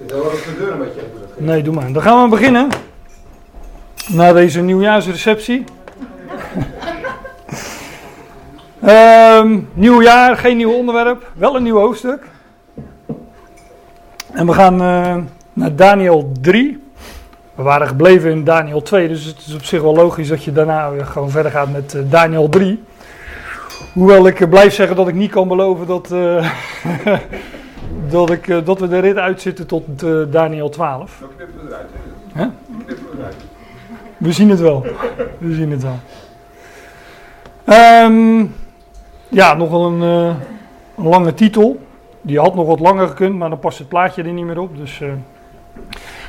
Een beetje open? Nee, doe maar. Dan gaan we beginnen. Na deze nieuwjaarsreceptie. Ehm nieuw jaar, geen nieuw onderwerp, wel een nieuw hoofdstuk. En we gaan eh, naar Daniel 3. We waren gebleven in Daniel 2, dus het is op zich wel logisch dat je daarna weer gewoon verder gaat met eh, Daniel 3. Hoewel ik eh, blijf zeggen dat ik niet kan beloven dat, dat, ik, eh, dat we de rit uitzitten tot eh, Daniel 12. Dan knippen we eruit. hè? Knippen we eruit. We zien het wel. We zien het wel. Ehm, ja, nog wel een, eh, een lange titel. Die had nog wat langer gekund, maar dan past het plaatje er niet meer op. Dus,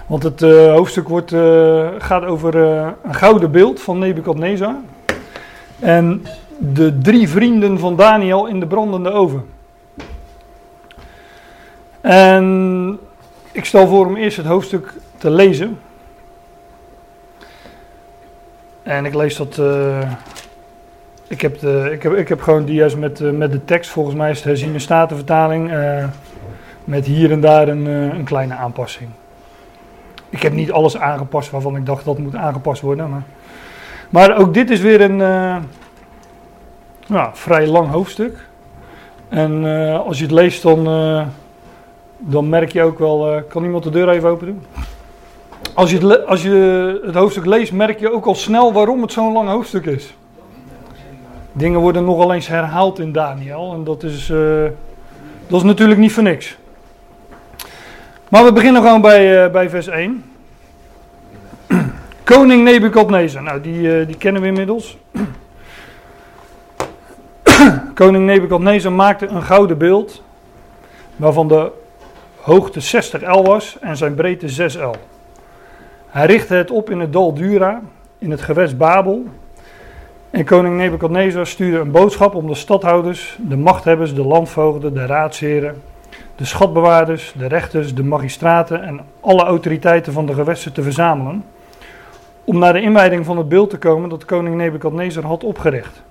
want het hoofdstuk wordt, gaat over een gouden beeld van Nebukadnezar. En de drie vrienden van Daniel in de brandende oven. En ik stel voor om eerst het hoofdstuk te lezen. En ik lees dat. eh, ik, heb de, ik, heb, ik heb gewoon juist met, eh, met de tekst. Volgens mij is het herziene statenvertaling. eh, met hier en daar een, een kleine aanpassing. Ik heb niet alles aangepast waarvan ik dacht dat moet aangepast worden. Maar, maar ook dit is weer een ja, vrij lang hoofdstuk. En als je het leest, dan, dan merk je ook wel. eh, kan iemand de deur even open doen? Als je, het, als je het hoofdstuk leest, merk je ook al snel waarom het zo'n lang hoofdstuk is. Dingen worden nogal eens herhaald in Daniel. En dat is, eh, dat is natuurlijk niet voor niks. Maar we beginnen gewoon bij, eh, bij vers 1. Koning Nebukadnezar. Nou, die, die kennen we inmiddels. Koning Nebukadnezar maakte een gouden beeld. Waarvan de hoogte 60 L was en zijn breedte 6 L. Hij richtte het op in het dal Dura, in het gewest Babel. En koning Nebukadnezar stuurde een boodschap om de stadhouders, de machthebbers, de landvoogden, de raadsheren, de schatbewaarders, de rechters, de magistraten en alle autoriteiten van de gewesten te verzamelen. Om naar de inwijding van het beeld te komen dat koning Nebukadnezar had opgericht.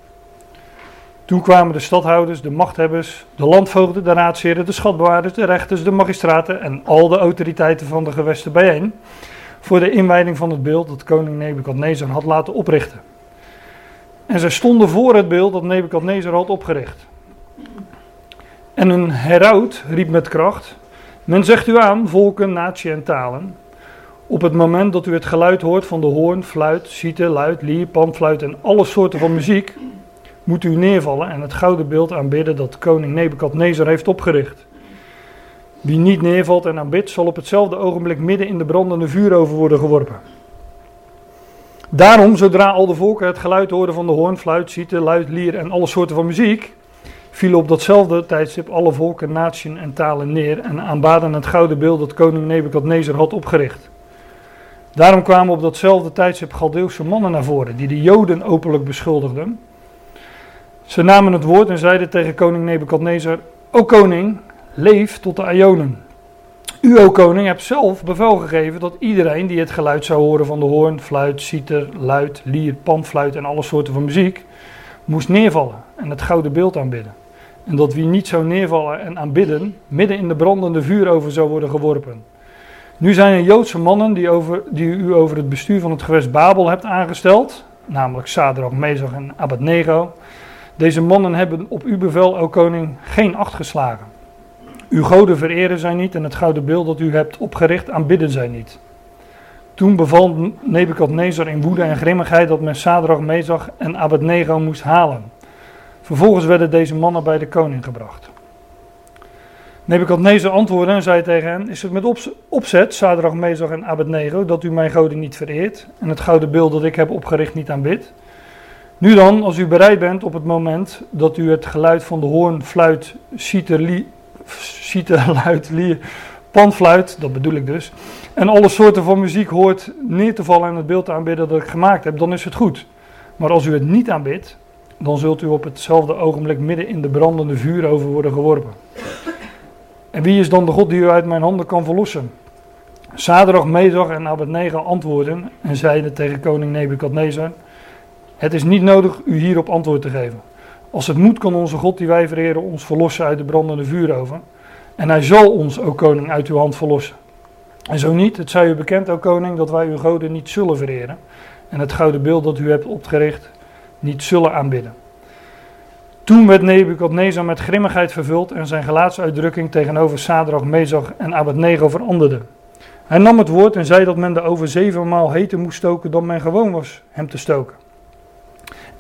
Toen kwamen de stadhouders, de machthebbers, de landvoogden, de raadsheren, de schatbewaarders, de rechters, de magistraten en al de autoriteiten van de gewesten bijeen voor de inwijding van het beeld dat koning Nebukadnezar had laten oprichten. En zij stonden voor het beeld dat Nebukadnezar had opgericht. En een heraut riep met kracht: Men zegt u aan, volken, natie en talen. Op het moment dat u het geluid hoort van de hoorn, fluit, cite, luid, lier, panfluit en alle soorten van muziek, moet u neervallen en het gouden beeld aanbidden dat koning Nebukadnezar heeft opgericht. Wie niet neervalt en aanbidt, zal op hetzelfde ogenblik midden in de brandende vuuroven worden geworpen. Daarom, zodra al de volken het geluid hoorden van de hoorn, fluit, cite, luid, lier en alle soorten van muziek, vielen op datzelfde tijdstip alle volken, naties en talen neer en aanbaden het gouden beeld dat koning Nebukadnezar had opgericht. Daarom kwamen op datzelfde tijdstip Galdeeuwse mannen naar voren, die de Joden openlijk beschuldigden. Ze namen het woord en zeiden tegen koning Nebukadnezar, O koning, leef tot de Ionen. U, o koning, hebt zelf bevel gegeven dat iedereen die het geluid zou horen van de hoorn, fluit, citer, luid, lier, panfluit en alle soorten van muziek, moest neervallen en het gouden beeld aanbidden. En dat wie niet zou neervallen en aanbidden, midden in de brandende vuuroven zou worden geworpen. Nu zijn er Joodse mannen die, over, die u over het bestuur van het gewest Babel hebt aangesteld, namelijk Sadrach, Mezach en Abednego. Deze mannen hebben op uw bevel, o koning, geen acht geslagen. Uw goden vereren zij niet en het gouden beeld dat u hebt opgericht aanbidden zij niet. Toen beval Nebukadnezar in woede en grimmigheid dat men Sadrach, Mezach en Abednego moest halen. Vervolgens werden deze mannen bij de koning gebracht. Nebukadnezar antwoordde en zei tegen hen, is het met opzet, Sadrach, Mezach en Abednego, dat u mijn goden niet vereert en het gouden beeld dat ik heb opgericht niet aanbidt? Nu dan, als u bereid bent op het moment dat u het geluid van de hoorn, fluit, citer, li, citer luid, lier, panfluit, dat bedoel ik dus, en alle soorten van muziek hoort neer te vallen en het beeld aanbidden dat ik gemaakt heb, dan is het goed. Maar als u het niet aanbidt, dan zult u op hetzelfde ogenblik midden in de brandende vuuroven worden geworpen. En wie is dan de God die u uit mijn handen kan verlossen? Sadrach, Mezach en Abednego antwoorden en zeiden tegen koning Nebukadnezar, het is niet nodig u hierop antwoord te geven. Als het moet kan onze God die wij vereren ons verlossen uit de brandende vuuroven. En hij zal ons, o koning, uit uw hand verlossen. En zo niet, het zij u bekend, o koning, dat wij uw goden niet zullen vereren. En het gouden beeld dat u hebt opgericht niet zullen aanbidden. Toen werd Nebukadnezar met grimmigheid vervuld en zijn gelaatsuitdrukking tegenover Sadrach, Mezach en Abednego veranderde. Hij nam het woord en zei dat men de over zevenmaal heter moest stoken dan men gewoon was hem te stoken.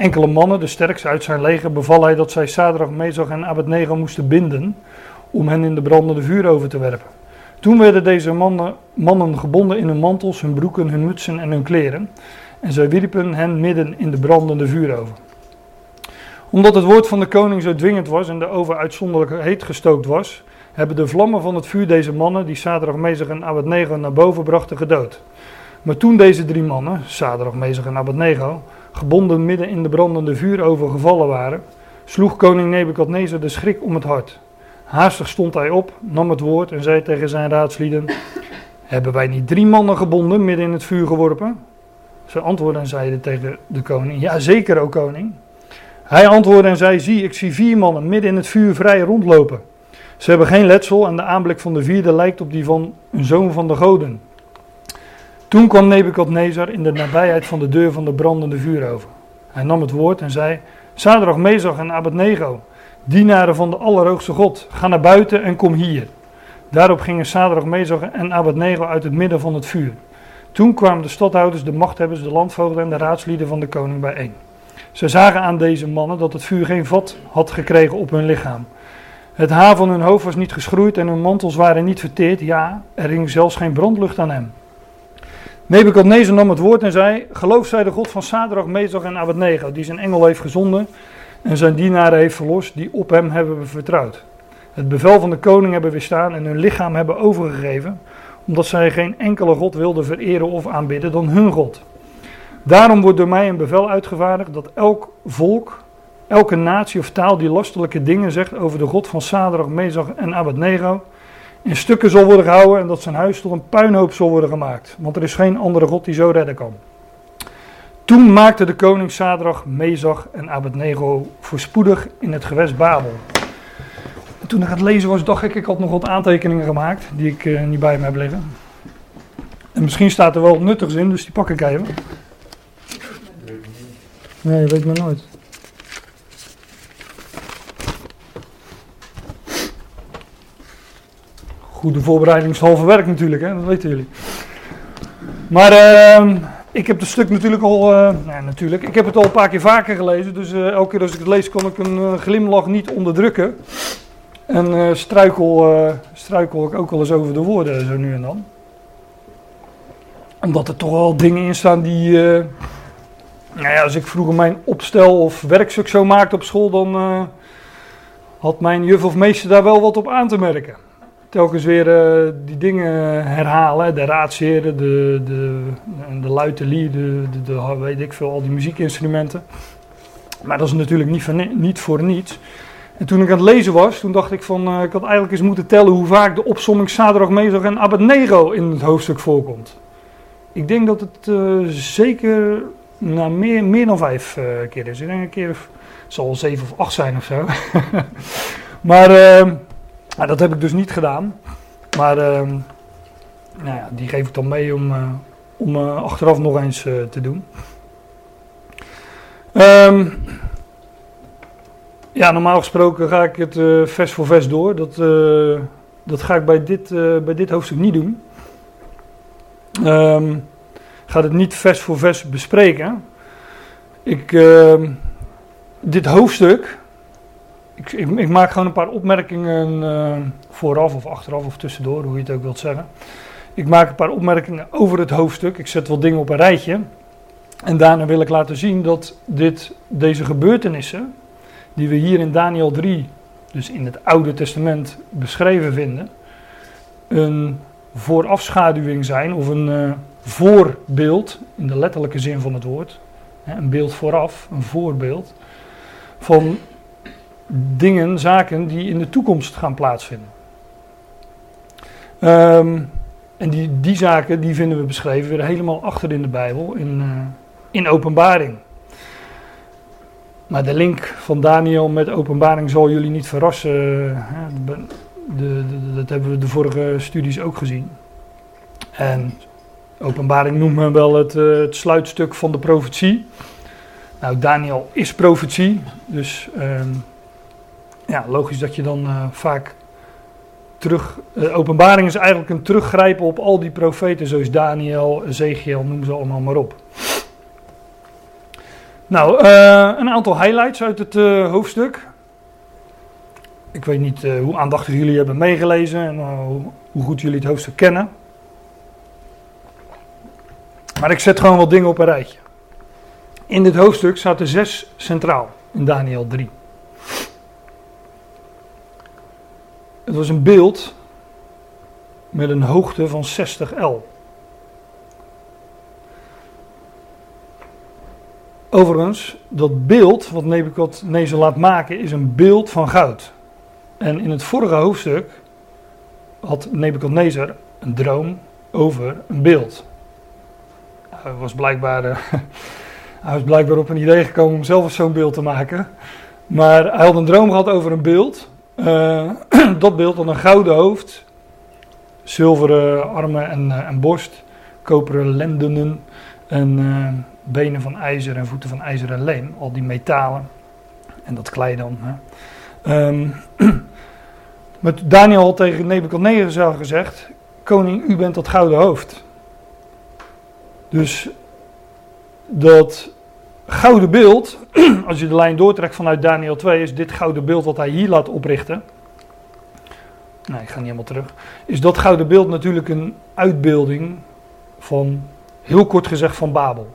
Enkele mannen, de sterkste uit zijn leger, beval hij dat zij Sadrach, Mezach en Abednego moesten binden om hen in de brandende vuur over te werpen. Toen werden deze mannen, mannen gebonden in hun mantels, hun broeken, hun mutsen en hun kleren. En zij wierpen hen midden in de brandende vuur over. Omdat het woord van de koning zo dwingend was en de oven uitzonderlijk heet gestookt was, hebben de vlammen van het vuur deze mannen, die Sadrach, Mezach en Abednego naar boven brachten, gedood. Maar toen deze drie mannen, Sadrach, Mezach en Abednego, gebonden midden in de brandende vuuroven gevallen waren, sloeg koning Nebukadnezar de schrik om het hart. Haastig stond hij op, nam het woord en zei tegen zijn raadslieden: Hebben wij niet drie mannen gebonden midden in het vuur geworpen? Ze antwoordden en zeiden tegen de koning: Ja, zeker, o koning. Hij antwoordde en zei: Zie, ik zie vier mannen midden in het vuur vrij rondlopen. Ze hebben geen letsel en de aanblik van de vierde lijkt op die van een zoon van de goden. Toen kwam Nebukadnezar in de nabijheid van de deur van de brandende vuuroven. Hij nam het woord en zei: Sadrach, Mezach en Abednego, dienaren van de Allerhoogste God, ga naar buiten en kom hier. Daarop gingen Sadrach, Mezach en Abednego uit het midden van het vuur. Toen kwamen de stadhouders, de machthebbers, de landvoogden en de raadslieden van de koning bijeen. Ze zagen aan deze mannen dat het vuur geen vat had gekregen op hun lichaam. Het haar van hun hoofd was niet geschroeid en hun mantels waren niet verteerd. Ja, er hing zelfs geen brandlucht aan hem. Nebukadnezar nam het woord en zei: Geloof zij de God van Sadrach, Mezach en Abednego, die zijn engel heeft gezonden en zijn dienaren heeft verlost, die op hem hebben vertrouwd. Het bevel van de koning hebben weerstaan en hun lichaam hebben overgegeven, omdat zij geen enkele God wilden vereren of aanbidden dan hun God. Daarom wordt door mij een bevel uitgevaardigd dat elk volk, elke natie of taal die lastelijke dingen zegt over de God van Sadrach, Mezach en Abednego, in stukken zal worden gehouden en dat zijn huis tot een puinhoop zal worden gemaakt. Want er is geen andere God die zo redden kan. Toen maakte de koning Sadrach, Mezach en Abednego voorspoedig in het gewest Babel. En toen ik het lezen was, dacht ik, ik had nog wat aantekeningen gemaakt die ik uh, niet bij me heb liggen. En misschien staat er wel nuttigs in, dus die pak ik even. Nee, weet maar nooit. Goede voorbereiding is halve werk natuurlijk, hè? dat weten jullie. Maar uh, ik heb het stuk natuurlijk al, uh, nee, natuurlijk, ik heb het al een paar keer vaker gelezen, dus uh, elke keer als ik het lees kan ik een uh, glimlach niet onderdrukken. En struikel, struikel ik ook wel eens over de woorden, zo nu en dan. Omdat er toch wel dingen in staan die, nou ja, als ik vroeger mijn opstel of werkstuk zo maakte op school, dan had mijn juf of meester daar wel wat op aan te merken telkens weer uh, die dingen herhalen. De raadsheren, de, de, de de, de, weet ik veel, al die muziekinstrumenten. Maar dat is natuurlijk niet voor, niet voor niets. En toen ik aan het lezen was, toen dacht ik van, uh, ik had eigenlijk eens moeten tellen hoe vaak de opsomming Sadrach, Mezach en Abednego in het hoofdstuk voorkomt. Ik denk dat het uh, zeker nou, meer, meer dan vijf keer is. Ik denk een keer, het zal zeven of acht zijn of zo. maar ehm, nou, dat heb ik dus niet gedaan. Maar uh, nou ja, die geef ik dan mee om, uh, om uh, achteraf nog eens uh, te doen. Um, ja, normaal gesproken ga ik het vers voor vers door. Dat, dat ga ik bij dit, bij dit hoofdstuk niet doen. Um, ik ga het niet vers voor vers bespreken. Ik, ehm, dit hoofdstuk ik, ik, maak gewoon een paar opmerkingen uh, vooraf of achteraf of tussendoor, hoe je het ook wilt zeggen. Ik maak een paar opmerkingen over het hoofdstuk. Ik zet wat dingen op een rijtje. En daarna wil ik laten zien dat dit, deze gebeurtenissen, die we hier in Daniel 3, dus in het Oude Testament, beschreven vinden, een voorafschaduwing zijn of een uh, voorbeeld, in de letterlijke zin van het woord. Een beeld vooraf, een voorbeeld, van dingen, zaken die in de toekomst gaan plaatsvinden. Um, en die, die zaken die vinden we beschreven weer helemaal achter in de Bijbel, in, uh, in openbaring. Maar de link van Daniel met openbaring zal jullie niet verrassen. Hè? De, de, de, dat hebben we de vorige studies ook gezien. En openbaring noemt men wel het, eh, het sluitstuk van de profetie. Nou, Daniel is profetie, dus ehm, ja, logisch dat je dan eh, vaak terug. eh, openbaring is eigenlijk een teruggrijpen op al die profeten, zoals Daniel, Ezekiel, noem ze allemaal maar op. Nou, eh, een aantal highlights uit het hoofdstuk. Ik weet niet hoe aandachtig jullie hebben meegelezen en hoe, goed jullie het hoofdstuk kennen. Maar ik zet gewoon wat dingen op een rijtje. In dit hoofdstuk er zes centraal in Daniel 3. Het was een beeld met een hoogte van 60 L. Overigens, dat beeld wat Nebuchadnezzar laat maken is een beeld van goud. En in het vorige hoofdstuk had Nebuchadnezzar een droom over een beeld. Hij was blijkbaar, eh, hij was blijkbaar op een idee gekomen om zelf zo'n beeld te maken. Maar hij had een droom gehad over een beeld. Eh, dat beeld had een gouden hoofd, zilveren armen en, eh, en borst, koperen lendenen en eh, benen van ijzer en voeten van ijzer en leem. Al die metalen en dat klei dan. Hè. Ehm, met Daniel had tegen Nebuchadnezzar gezegd: Koning, u bent dat gouden hoofd. Dus dat gouden beeld, als je de lijn doortrekt vanuit Daniel 2, is dit gouden beeld wat hij hier laat oprichten. Nee, ik ga niet helemaal terug. Is dat gouden beeld natuurlijk een uitbeelding van, heel kort gezegd, van Babel.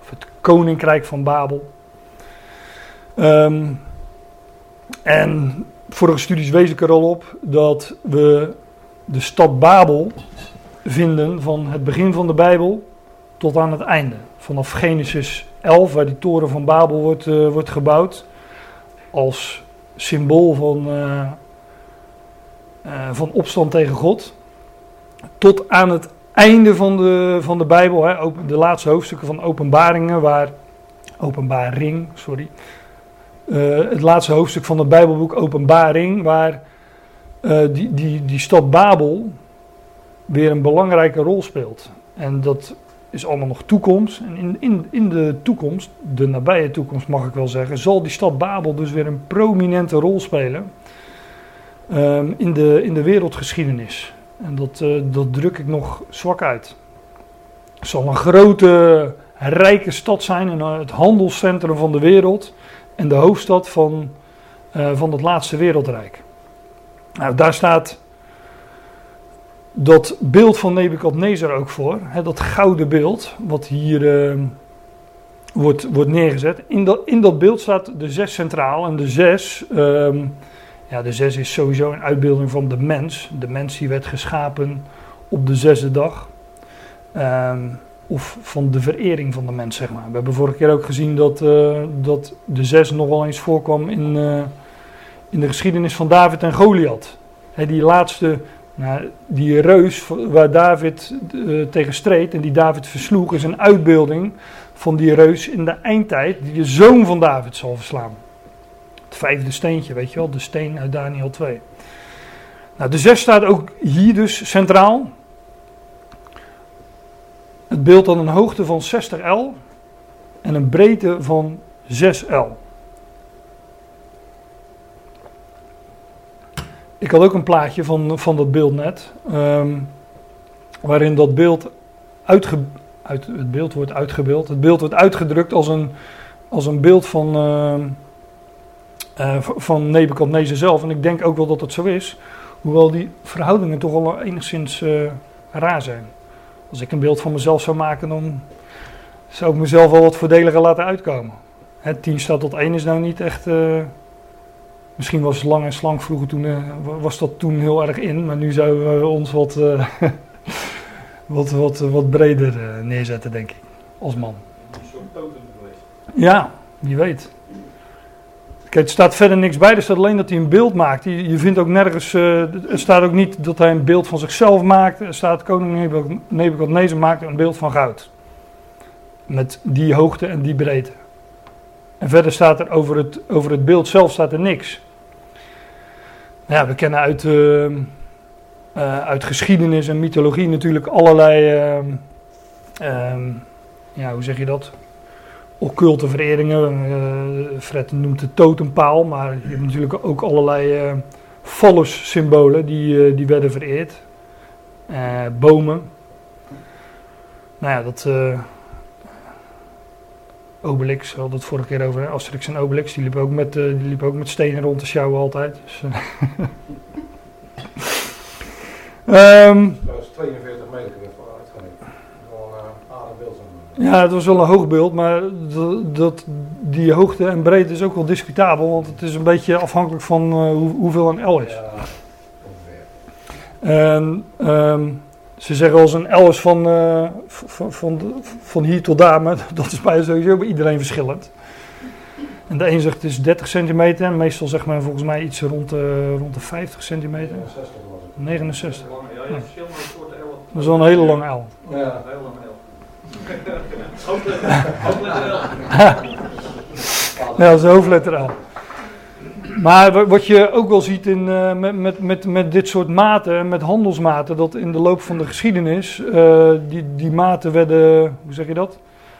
Of het koninkrijk van Babel. Ehm, en vorige studies wees ik er al op dat we de stad Babel vinden van het begin van de Bijbel tot aan het einde. Vanaf Genesis 11, waar die toren van Babel wordt, eh, wordt gebouwd, als symbool van, eh, eh, van opstand tegen God, tot aan het einde van de, van de Bijbel, hè, de laatste hoofdstukken van Openbaringen, waar Openbaring, sorry, eh, het laatste hoofdstuk van het Bijbelboek Openbaring, waar eh, die, die, die stad Babel weer een belangrijke rol speelt. En dat is allemaal nog toekomst. En in, in, in de toekomst, de nabije toekomst mag ik wel zeggen, zal die stad Babel dus weer een prominente rol spelen ehm, in, de, in de wereldgeschiedenis. En dat, eh, dat druk ik nog zwak uit. Het zal een grote, rijke stad zijn, en het handelscentrum van de wereld en de hoofdstad van, eh, van het laatste wereldrijk. Nou, daar staat dat beeld van Nebukadnezar ook voor. Hè, dat gouden beeld, wat hier eh, wordt, wordt neergezet. In dat, in dat beeld staat de zes centraal. En de zes, ehm, ja, de zes is sowieso een uitbeelding van de mens. De mens die werd geschapen op de zesde dag. Ehm, of van de verering van de mens, zeg maar. We hebben vorige keer ook gezien dat, eh, dat de zes nogal eens voorkwam in, eh, in de geschiedenis van David en Goliath. Die laatste, nou, die reus waar David eh, tegen streed en die David versloeg, is een uitbeelding van die reus in de eindtijd, die de zoon van David zal verslaan. Het vijfde steentje, weet je wel, de steen uit Daniel 2. Nou, de zes staat ook hier dus centraal. Het beeld had een hoogte van 60 L en een breedte van 6 L. Ik had ook een plaatje van, van dat beeld net, ehm, waarin dat beeld, uit, het beeld wordt uitgebeeld. Het beeld wordt uitgedrukt als een, als een beeld van, ehm, eh, van Nebuchadnezzar zelf. En ik denk ook wel dat het zo is, hoewel die verhoudingen toch al enigszins eh, raar zijn. Als ik een beeld van mezelf zou maken, dan zou ik mezelf wel wat voordeliger laten uitkomen. Het 10 staat tot 1 is nou niet echt. eh, misschien was lang en slank vroeger toen, eh, was dat toen heel erg in, maar nu zouden we ons wat, eh, wat, wat, wat breder eh, neerzetten, denk ik, als man. Zo'n totem geweest. Ja, wie weet. Kijk, er staat verder niks bij. Er staat alleen dat hij een beeld maakt. Je, je vindt ook nergens. eh, er staat ook niet dat hij een beeld van zichzelf maakt. Er staat koning Nebuch- Nebukadnezar maakt een beeld van goud. Met die hoogte en die breedte. En verder staat er over het, over het beeld zelf staat er niks. Nou Ja, we kennen uit, eh, eh, uit geschiedenis en mythologie natuurlijk allerlei, ehm, ehm, ja, hoe zeg je dat? Occulte vereringen. Eh, Fred noemt het totempaal, maar je hebt natuurlijk ook allerlei uh, phallus-symbolen die, die werden vereerd. bomen. Nou ja, dat. Obelix, we hadden het vorige keer over Asterix en Obelix. Die liepen ook met, die liepen ook met stenen rond te sjouwen altijd. Dus, Um, dat was 42 meter vooruit gaan. Gewoon een aardig beeld. Ja, het was wel een hoog beeld, maar dat, die hoogte en breedte is ook wel discutabel, want het is een beetje afhankelijk van uh, hoe, hoeveel een L is. Ja, ongeveer. En um, ze zeggen als een L is van, uh, van, van, van, hier tot daar, maar dat is bij sowieso bij iedereen verschillend. En de een zegt het is 30 centimeter en meestal zegt men volgens mij iets rond de, rond de 50 centimeter. 69 was het. 69. Ja, je hebt verschillende soorten L. Dat is wel een hele lange L. Ja, een hele lange L. hoofdletter. Ja, dat is hoofdletter L. Maar wat je ook wel ziet in, uh, met, met, met, met dit soort maten, met handelsmaten, dat in de loop van de geschiedenis uh, die, die maten werden, hoe zeg je dat?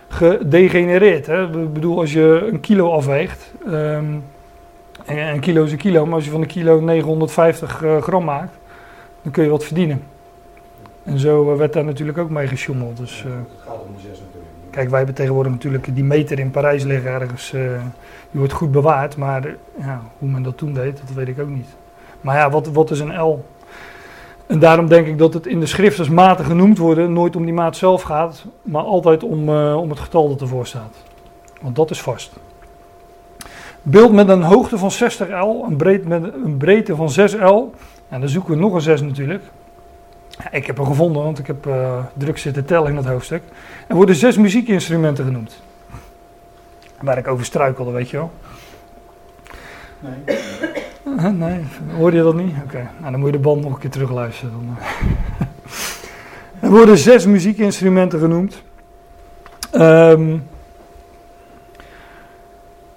gedegenereerd. Hè? Ik bedoel, als je een kilo afweegt, um, en een kilo is een kilo, maar als je van een kilo 950 uh, eh, gram maakt, dan kun je wat verdienen. En zo werd daar natuurlijk ook mee gesjoemeld. Dus, Kijk, wij hebben tegenwoordig natuurlijk die meter in Parijs liggen ergens. die wordt goed bewaard, maar ja, hoe men dat toen deed, dat weet ik ook niet. Maar ja, wat, wat is een L? En daarom denk ik dat het in de schrift als maten genoemd worden nooit om die maat zelf gaat, maar altijd om, uh, om het getal dat ervoor staat. Want dat is vast. Beeld met een hoogte van 60 L, een, breed met een breedte van 6 L. En dan zoeken we nog een 6 natuurlijk. Ik heb er gevonden, want ik heb uh, druk zitten tellen in dat hoofdstuk. Er worden zes muziekinstrumenten genoemd. Waar ik over struikelde, weet je wel. Nee. Nee, hoorde je dat niet? Oké, nou, dan moet je de band nog een keer terugluisteren. Dan. Eh. er worden zes muziekinstrumenten genoemd. Um,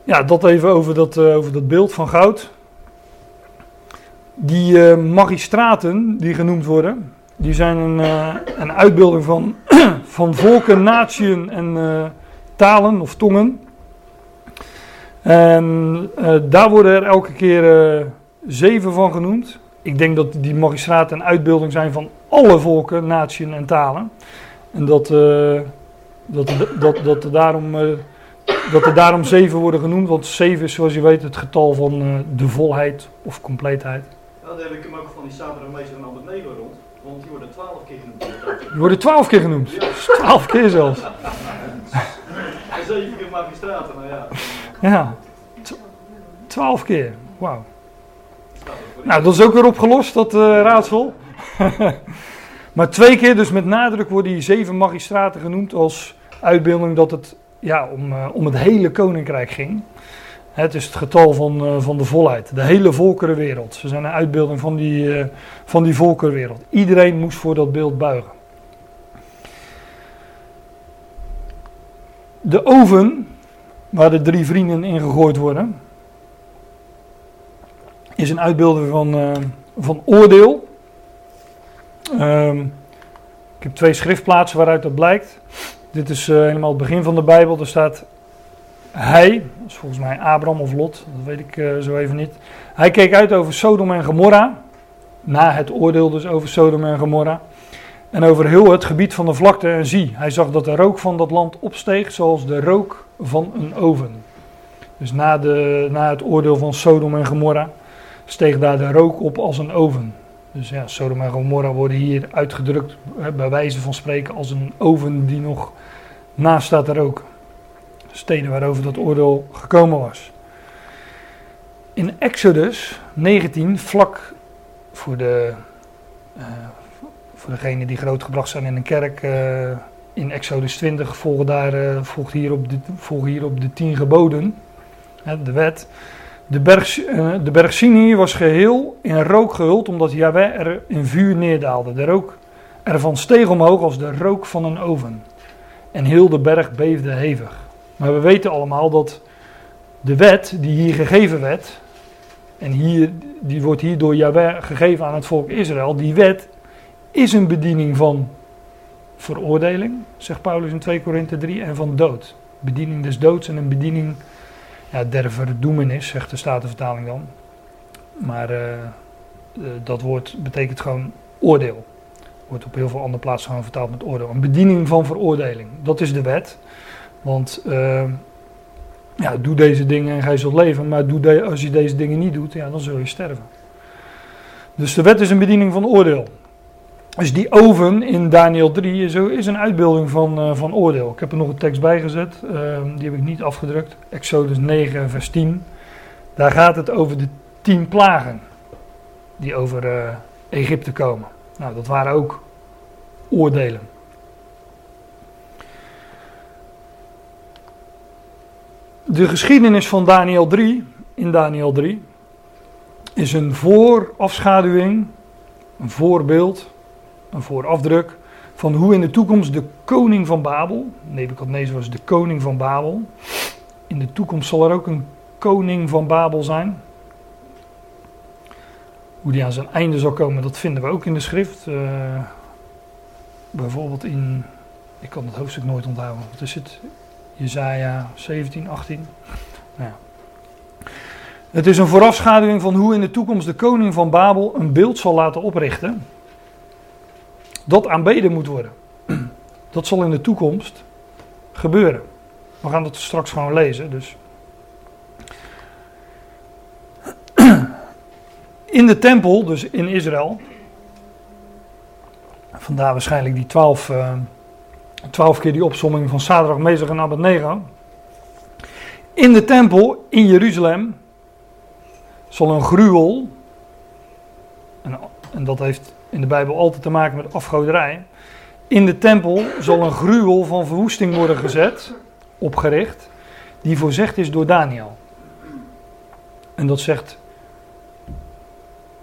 ja, dat even over dat, uh, over dat beeld van goud. Die uh, magistraten die genoemd worden, die zijn een, uh, een uitbeelding van, van volken, natieën en talen of tongen. En uh, daar worden er elke keer zeven van genoemd. Ik denk dat die magistraten een uitbeelding zijn van alle volken, naties en talen. En dat, dat, dat, dat, er daarom, dat er daarom zeven worden genoemd. Want zeven is zoals je weet het getal van de volheid of compleetheid. Ja, dan heb ik hem ook van die Sabrameester en Albert Nego rond. Want die worden twaalf keer genoemd. Die worden twaalf keer genoemd? Twaalf keer zelfs. en zeven keer magistraten, nou ja. Ja, twaalf keer. Wauw. Nou, dat is ook weer opgelost, dat uh, raadsel. maar twee keer, dus met nadruk, worden die zeven magistraten genoemd als uitbeelding dat het ja, om, uh, om het hele koninkrijk ging. Het is het getal van, uh, van de volheid, de hele volkerenwereld. Ze zijn een uitbeelding van die, van die volkerenwereld. Iedereen moest voor dat beeld buigen. De oven waar de drie vrienden in gegooid worden, is een uitbeelding van, uh, van oordeel. Um, ik heb twee schriftplaatsen waaruit dat blijkt. Dit is uh, helemaal het begin van de Bijbel. Er staat hij, is volgens mij Abraham of Lot, dat weet ik uh, zo even niet. Hij keek uit over Sodom en Gomorra. Na het oordeel dus over Sodom en Gomorra. En over heel het gebied van de vlakte. En zie, hij zag dat de rook van dat land opsteeg zoals de rook van een oven. Dus na, de, na het oordeel van Sodom en Gomorra steeg daar de rook op als een oven. Dus ja, Sodom en Gomorra worden hier uitgedrukt, bij wijze van spreken, als een oven die nog naast staat te roken. Steden waarover dat oordeel gekomen was. In Exodus 19, vlak voor de, uh, voor degenen die grootgebracht zijn in een kerk, uh, in Exodus 20 volgen, daar, uh, volgt hier op de, volgen hier op de tien geboden, de wet. De berg, de berg Sinai was geheel in rook gehuld, omdat Yahweh er in vuur neerdaalde. De rook ervan steeg omhoog als de rook van een oven. En heel de berg beefde hevig. Maar we weten allemaal dat de wet die hier gegeven werd, en hier, die wordt hier door Jahweh gegeven aan het volk Israël. Die wet is een bediening van veroordeling, zegt Paulus in 2 Korinthe 3, en van dood. Bediening des doods en een bediening ja, der verdoemenis, zegt de Statenvertaling dan. Maar uh, dat woord betekent gewoon oordeel. Wordt op heel veel andere plaatsen gewoon vertaald met oordeel. Een bediening van veroordeling, dat is de wet. Want uh, ja, doe deze dingen en gij zult leven. Maar doe als je deze dingen niet doet, ja, dan zul je sterven. Dus de wet is een bediening van oordeel. Dus die oven in Daniel 3 is, is een uitbeelding van, uh, van oordeel. Ik heb er nog een tekst bij gezet, uh, die heb ik niet afgedrukt. Exodus 9, vers 10. Daar gaat het over de tien plagen die over uh, Egypte komen. Nou, dat waren ook oordelen. De geschiedenis van Daniel 3, in Daniel 3, is een voorafschaduwing, een voorbeeld, een voorafdruk van hoe in de toekomst de koning van Babel, Nebuchadnezzar was de koning van Babel, in de toekomst zal er ook een koning van Babel zijn. Hoe die aan zijn einde zal komen, dat vinden we ook in de schrift. Uh, bijvoorbeeld in, ik kan het hoofdstuk nooit onthouden, wat is het? Jezaja 17, 18. Nou ja. Het is een voorafschaduwing van hoe in de toekomst de koning van Babel een beeld zal laten oprichten. Dat aanbeden moet worden. Dat zal in de toekomst gebeuren. We gaan dat straks gewoon lezen. Dus. In de tempel, dus in Israël. Vandaar waarschijnlijk die twaalf. Uh, Twaalf keer die opsomming van Sadrach, Mezach en Abednego. In de tempel in Jeruzalem zal een gruwel, en, en dat heeft in de Bijbel altijd te maken met afgoderij. In de tempel zal een gruwel van verwoesting worden gezet, opgericht, die voorzegd is door Daniel. En dat zegt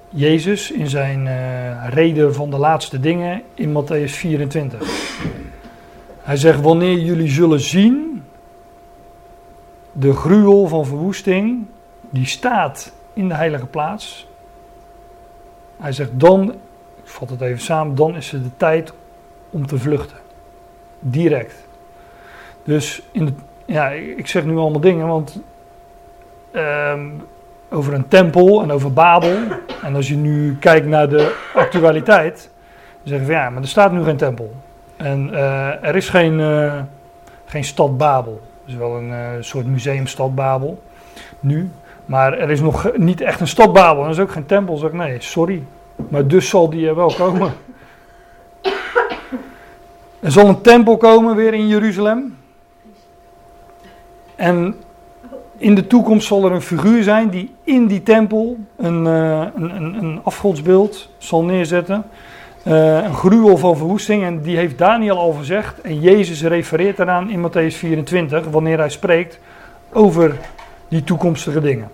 Jezus in zijn uh, reden van de laatste dingen in Matthäus 24. Hij zegt: Wanneer jullie zullen zien de gruwel van verwoesting, die staat in de heilige plaats. Hij zegt: Dan, ik vat het even samen, dan is het de tijd om te vluchten. Direct. Dus in ja, ik zeg nu allemaal dingen, want um, over een tempel en over Babel. En als je nu kijkt naar de actualiteit, dan zeggen we ja, maar er staat nu geen tempel. En uh, er is geen, uh, geen stad Babel. Er is wel een uh, soort museumstad Babel nu. Maar er is nog niet echt een stad Babel. Er is ook geen tempel. Zeg nee, sorry. Maar dus zal die wel komen. Er zal een tempel komen weer in Jeruzalem. En in de toekomst zal er een figuur zijn die in die tempel een, een, een, een afgodsbeeld zal neerzetten. Uh, een gruwel van verwoesting. En die heeft Daniel al gezegd. En Jezus refereert daaraan in Matthäus 24, wanneer hij spreekt over die toekomstige dingen.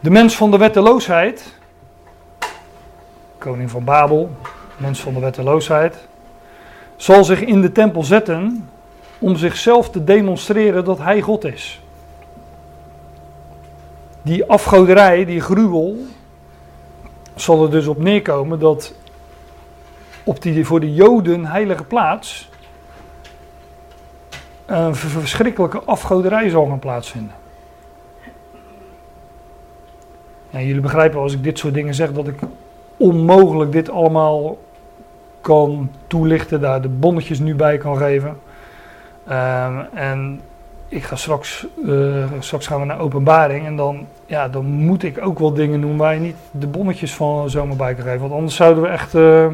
De mens van de wetteloosheid, koning van Babel, mens van de wetteloosheid, zal zich in de tempel zetten om zichzelf te demonstreren dat hij God is. Die afgoderij, die gruwel, zal er dus op neerkomen dat op die voor de Joden heilige plaats een verschrikkelijke afgoderij zal gaan plaatsvinden. Ja, jullie begrijpen als ik dit soort dingen zeg dat ik onmogelijk dit allemaal kan toelichten, daar de bonnetjes nu bij kan geven. Um, en ik ga straks, uh, straks gaan we naar openbaring en dan, ja, dan moet ik ook wel dingen doen waar je niet de bonnetjes van zomaar bij kan geven. Want anders zouden we echt uh,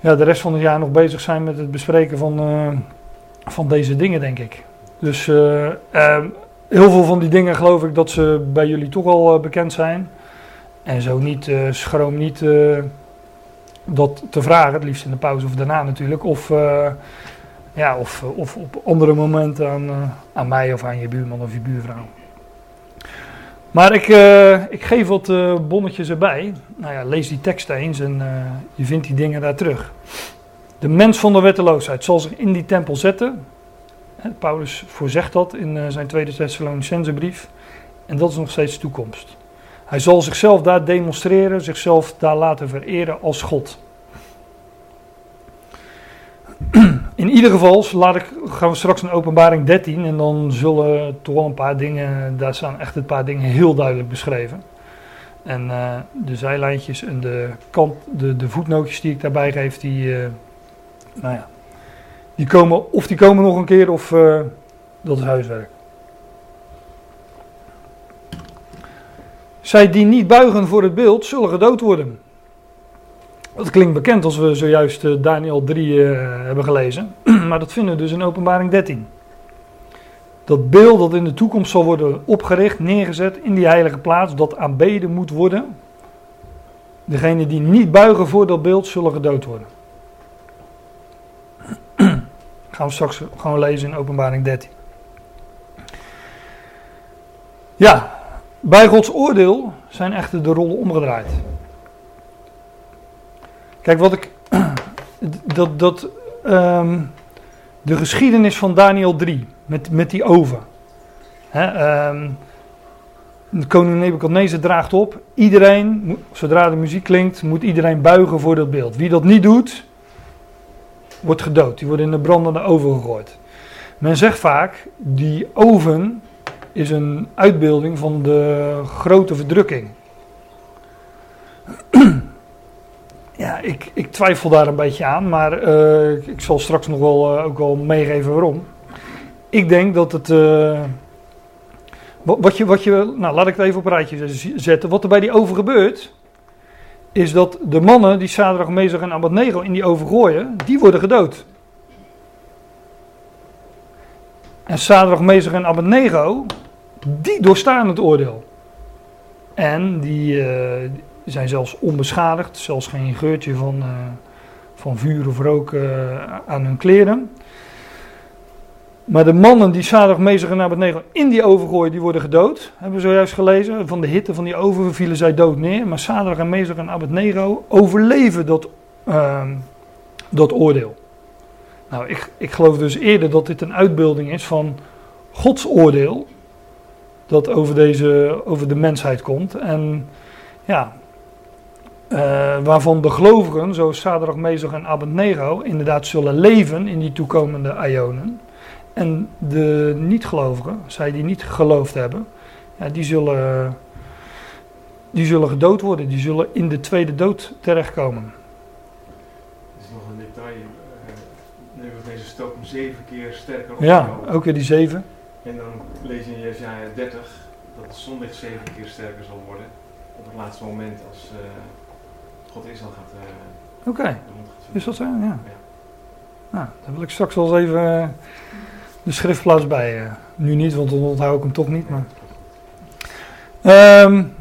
ja, de rest van het jaar nog bezig zijn met het bespreken van, uh, van deze dingen, denk ik. Dus heel veel van die dingen geloof ik dat ze bij jullie toch al bekend zijn. En zo niet, schroom niet dat te vragen, het liefst in de pauze of daarna natuurlijk. Of ja, of, of op andere momenten aan, uh, aan mij of aan je buurman of je buurvrouw. Maar ik, uh, ik geef wat bonnetjes erbij. Nou ja, lees die tekst eens en je vindt die dingen daar terug. De mens van de wetteloosheid zal zich in die tempel zetten. Paulus voorzegt dat in zijn tweede Thessalonicense brief. En dat is nog steeds toekomst. Hij zal zichzelf daar demonstreren, zichzelf daar laten vereren als God. In ieder geval laat ik, gaan we straks naar openbaring 13 en dan zullen toch wel een paar dingen, daar staan echt een paar dingen heel duidelijk beschreven. En uh, de zijlijntjes en de, kant, de, de voetnootjes die ik daarbij geef, die, uh, nou ja, die komen, of die komen nog een keer of uh, dat is huiswerk. Zij die niet buigen voor het beeld, zullen gedood worden. Dat klinkt bekend als we zojuist uh, Daniel 3 uh, hebben gelezen, maar dat vinden we dus in Openbaring 13. Dat beeld dat in de toekomst zal worden opgericht, neergezet in die heilige plaats, dat aanbeden moet worden. Degenen die niet buigen voor dat beeld zullen gedood worden. gaan we straks gewoon lezen in Openbaring 13. Ja, bij Gods oordeel zijn echter de rollen omgedraaid. Kijk, wat ik. Dat, dat, um, de geschiedenis van Daniel 3, met, met die oven. Hè, de koning Nebuchadnezzar draagt op. Iedereen, zodra de muziek klinkt, moet iedereen buigen voor dat beeld. Wie dat niet doet, wordt gedood. Die wordt in de brandende oven gegooid. Men zegt vaak, die oven is een uitbeelding van de grote verdrukking. Ja, ik, ik, twijfel daar een beetje aan, maar uh, ik zal straks nog wel uh, ook wel meegeven waarom. Ik denk dat het. Uh, wat, je, wat je. Nou, laat ik het even op een rijtje zetten. Wat er bij die oven gebeurt. Is dat de mannen die Sadrach, Mezach en Abednego in die oven gooien. die worden gedood. En Sadrach, Mezach en Abednego. die doorstaan het oordeel. En die zijn zelfs onbeschadigd, zelfs geen geurtje van, uh, van vuur of rook uh, aan hun kleren. Maar de mannen die zadig Mezig en Abednego in die oven gooien, die worden gedood. Hebben we zojuist gelezen. Van de hitte van die oven vielen zij dood neer. Maar Sadrach en Mezig en Abednego overleven dat, uh, dat oordeel. Nou, ik, ik geloof dus eerder dat dit een uitbeelding is van Gods oordeel. Dat over, deze, over de mensheid komt. En ja, uh, waarvan de gelovigen, zoals Sadrach, Mezach en Abednego, inderdaad zullen leven in die toekomende Ionen. En de niet-gelovigen, zij die niet geloofd hebben, ja, die, zullen, die zullen gedood worden. Die zullen in de tweede dood terechtkomen. Dat is nog een detail. Uh, deze stook zeven keer sterker op. Ja, ook weer die zeven. En dan lees je in Jesaja 30 dat het zonlicht zeven keer sterker zal worden. Op het laatste moment als... Uh, God Israël gaat. Uh, Oké, okay. is dat zo? Ja. ja. Nou, dan wil ik straks wel eens even uh, de schriftplaats bij. Uh, nu niet, want dan onthoud ik hem toch niet. Maar. Um,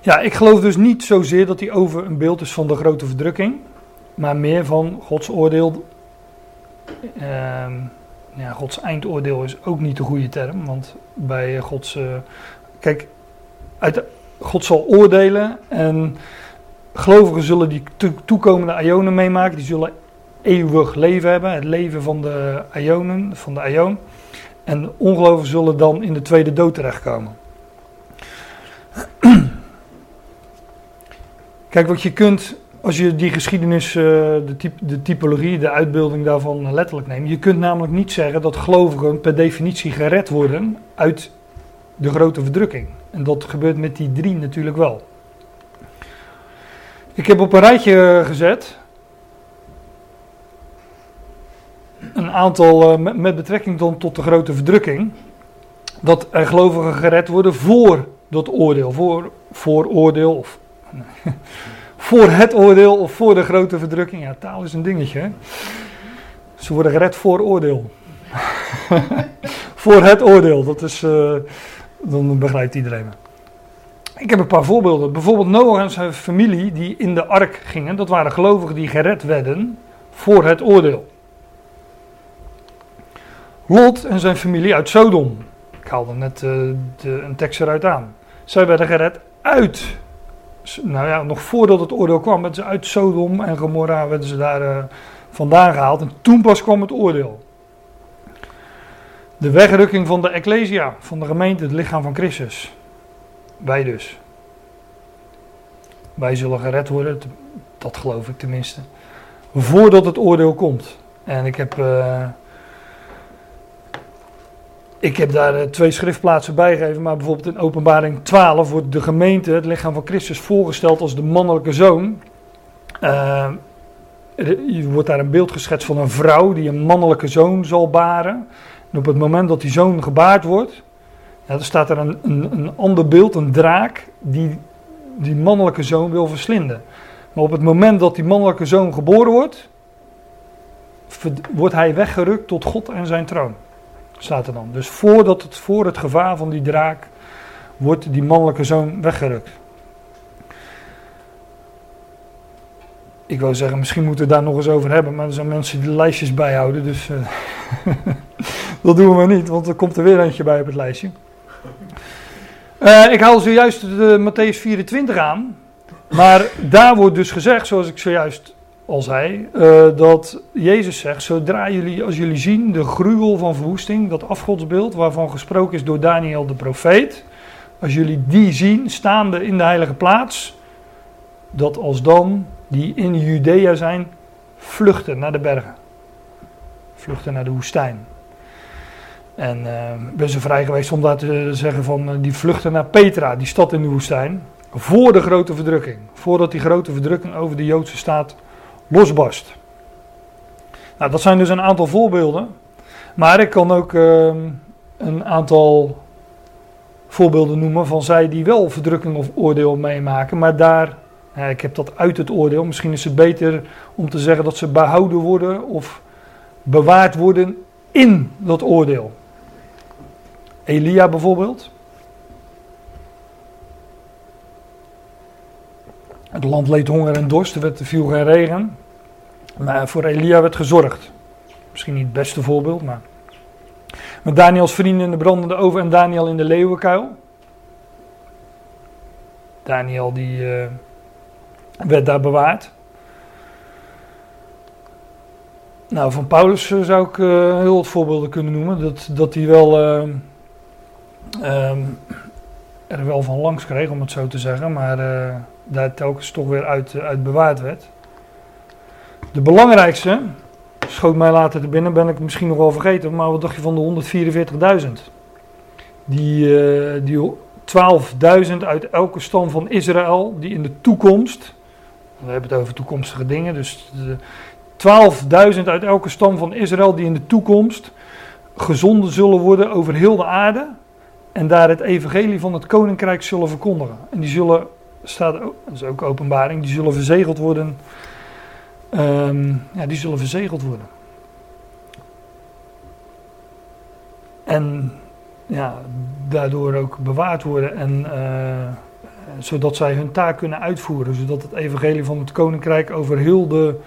ja, ik geloof dus niet zozeer dat hij over een beeld is van de grote verdrukking, maar meer van Gods oordeel. Um, ja, Gods eindoordeel is ook niet de goede term, want bij Gods. kijk, uit, God zal oordelen en gelovigen zullen die toekomende Ionen meemaken. Die zullen eeuwig leven hebben, het leven van de Ionen, van de Ion. En ongelovigen zullen dan in de tweede dood terechtkomen. Kijk, wat je kunt, als je die geschiedenis, eh, de, typ, de typologie, de uitbeelding daarvan letterlijk neemt. Je kunt namelijk niet zeggen dat gelovigen per definitie gered worden uit de grote verdrukking. En dat gebeurt met die drie natuurlijk wel. Ik heb op een rijtje gezet een aantal uh, met betrekking tot de grote verdrukking. Dat er gelovigen gered worden voor dat oordeel, voor, voor oordeel of voor het oordeel of voor de grote verdrukking. Ja, taal is een dingetje. Ze worden gered voor oordeel. voor het oordeel, dat is. Uh, dan begrijpt iedereen me. Ik heb een paar voorbeelden. Bijvoorbeeld Noach en zijn familie die in de ark gingen. Dat waren gelovigen die gered werden voor het oordeel. Lot en zijn familie uit Sodom. Ik haalde net uh, de, een tekst eruit aan. Zij werden gered uit. Nou ja, nog voordat het oordeel kwam, werden ze uit Sodom en Gomorra werden ze daar uh, vandaan gehaald. En toen pas kwam het oordeel. De wegrukking van de Ecclesia, van de gemeente, het lichaam van Christus. Wij dus. Wij zullen gered worden, dat geloof ik tenminste. Voordat het oordeel komt. En ik heb, uh, ik heb daar eh, twee schriftplaatsen bij gegeven, maar bijvoorbeeld in Openbaring 12 wordt de gemeente, het lichaam van Christus, voorgesteld als de mannelijke zoon. Uh, er wordt daar een beeld geschetst van een vrouw die een mannelijke zoon zal baren. En op het moment dat die zoon gebaard wordt, ja, dan staat er een, een, een ander beeld, een draak, die die mannelijke zoon wil verslinden. Maar op het moment dat die mannelijke zoon geboren wordt, wordt hij weggerukt tot God en zijn troon. Staat er dan. Dus voordat het, voor het gevaar van die draak wordt die mannelijke zoon weggerukt. Ik wou zeggen, misschien moeten we daar nog eens over hebben, maar er zijn mensen die lijstjes bijhouden, dus uh, dat doen we maar niet, want er komt er weer eentje bij op het lijstje. Uh, ik haal zojuist de Matthäus 24 aan, maar daar wordt dus gezegd, zoals ik zojuist al zei, uh, dat Jezus zegt, zodra jullie, als jullie zien de gruwel van verwoesting, dat afgodsbeeld waarvan gesproken is door Daniel de profeet, als jullie die zien staande in de heilige plaats, dat als dan die in Judea zijn, vluchten naar de bergen. Vluchten naar de woestijn. En uh, ik ben zo vrij geweest om daar te zeggen van uh, die vluchten naar Petra, die stad in de woestijn. Voor de grote verdrukking. Voordat die grote verdrukking over de Joodse staat losbarst. Nou, dat zijn dus een aantal voorbeelden. Maar ik kan ook uh, een aantal voorbeelden noemen van zij die wel verdrukking of oordeel meemaken, maar daar ik heb dat uit het oordeel. Misschien is het beter om te zeggen dat ze behouden worden of bewaard worden in dat oordeel. Elia bijvoorbeeld. Het land leed honger en dorst, er viel geen regen. Maar voor Elia werd gezorgd. Misschien niet het beste voorbeeld, maar. Met Daniels vrienden in de brandende oven en Daniel in de leeuwenkuil. Daniel die. Uh, werd daar bewaard. Nou, van Paulus eh, zou ik uh, heel wat voorbeelden kunnen noemen. Dat, dat hij wel uh, um, er wel van langs kreeg, om het zo te zeggen. Maar uh, daar telkens toch weer uit, uit bewaard werd. De belangrijkste, schoot mij later te binnen, ben ik misschien nog wel vergeten. Maar wat dacht je van de 144.000? Die, die 12.000 uit elke stam van Israël, die in de toekomst we hebben het over toekomstige dingen. Dus 12.000 uit elke stam van Israël die in de toekomst gezonden zullen worden over heel de aarde. En daar het evangelie van het koninkrijk zullen verkondigen. En die zullen, staat dat is ook openbaring, die zullen verzegeld worden. Um, ja, die zullen verzegeld worden. En ja, daardoor ook bewaard worden en uh, zodat zij hun taak kunnen uitvoeren, zodat het evangelie van het koninkrijk over heel de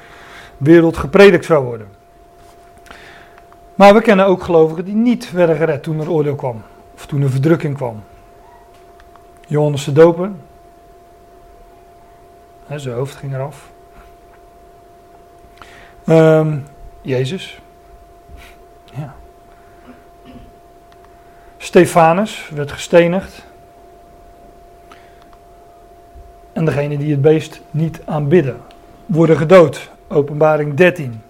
wereld gepredikt zou worden. Maar we kennen ook gelovigen die niet werden gered toen er oordeel kwam, of toen er verdrukking kwam. Johannes de Doper, zijn hoofd ging eraf. Um, Jezus, ja. Stefanus werd gestenigd. En degene die het beest niet aanbidden, worden gedood. Openbaring 13.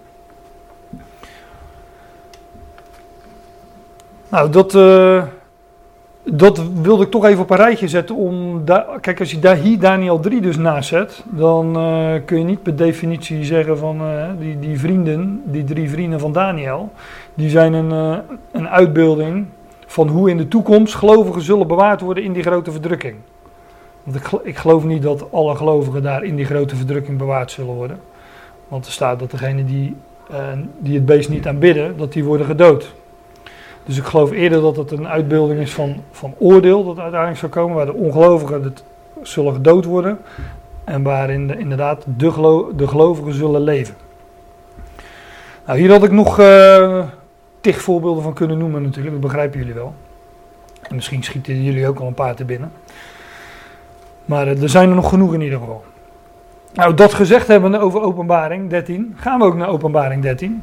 Nou, dat, uh, dat wilde ik toch even op een rijtje zetten. Om kijk, als je daar hier Daniel 3 dus naast zet, dan uh, kun je niet per definitie zeggen van uh, die, die vrienden, die drie vrienden van Daniel, die zijn een, een uitbeelding van hoe in de toekomst gelovigen zullen bewaard worden in die grote verdrukking. Want ik, geloof niet dat alle gelovigen daar in die grote verdrukking bewaard zullen worden. Want er staat dat degenen die, uh, die het beest niet aanbidden, dat die worden gedood. Dus ik geloof eerder dat het een uitbeelding is van, van oordeel dat uiteindelijk zal komen, waar de ongelovigen het, zullen gedood worden. En waarin de, inderdaad de gelovigen zullen leven. Nou, hier had ik nog uh, tig voorbeelden van kunnen noemen natuurlijk, dat begrijpen jullie wel. En misschien schieten jullie ook al een paar te binnen. Maar eh, er zijn er nog genoeg in ieder geval. Nou, dat gezegd hebben over openbaring 13, gaan we ook naar openbaring 13.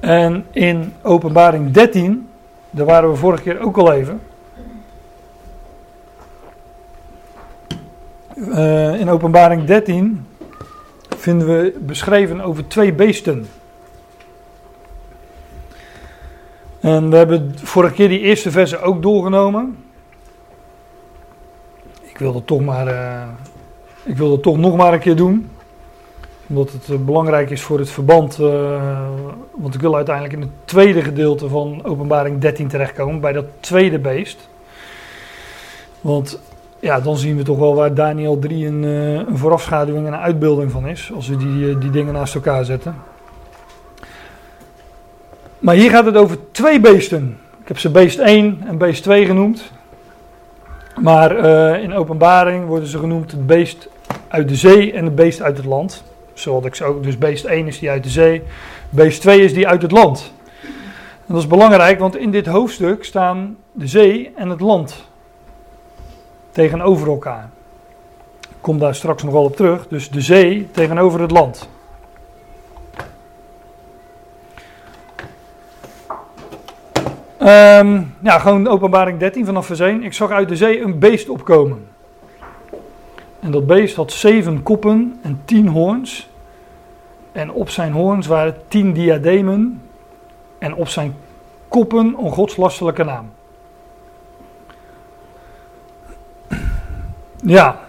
En in Openbaring 13, daar waren we vorige keer ook al even. Uh, in Openbaring 13 vinden we beschreven over twee beesten. En we hebben vorige keer die eerste versen ook doorgenomen. Ik wil dat toch maar, uh, ik wil dat toch nog maar een keer doen. Omdat het uh, belangrijk is voor het verband. Uh, want ik wil uiteindelijk in het tweede gedeelte van Openbaring 13 terechtkomen. Bij dat tweede beest. Want ja, dan zien we toch wel waar Daniel 3 een, een voorafschaduwing en een uitbeelding van is. Als we die, die dingen naast elkaar zetten. Maar hier gaat het over twee beesten. Ik heb ze beest 1 en beest 2 genoemd. Maar uh, in openbaring worden ze genoemd het beest uit de zee en het beest uit het land. Zoals ik ook. Dus beest 1 is die uit de zee. Beest 2 is die uit het land. Dat is belangrijk, want in dit hoofdstuk staan de zee en het land tegenover elkaar. Ik kom daar straks nog wel op terug. Dus de zee tegenover het land. Um, ja, gewoon openbaring 13 vanaf vers 1. Ik zag uit de zee een beest opkomen. En dat beest had zeven koppen en tien hoorns. En op zijn hoorns waren tien diademen. En op zijn koppen een godslastelijke naam. Ja,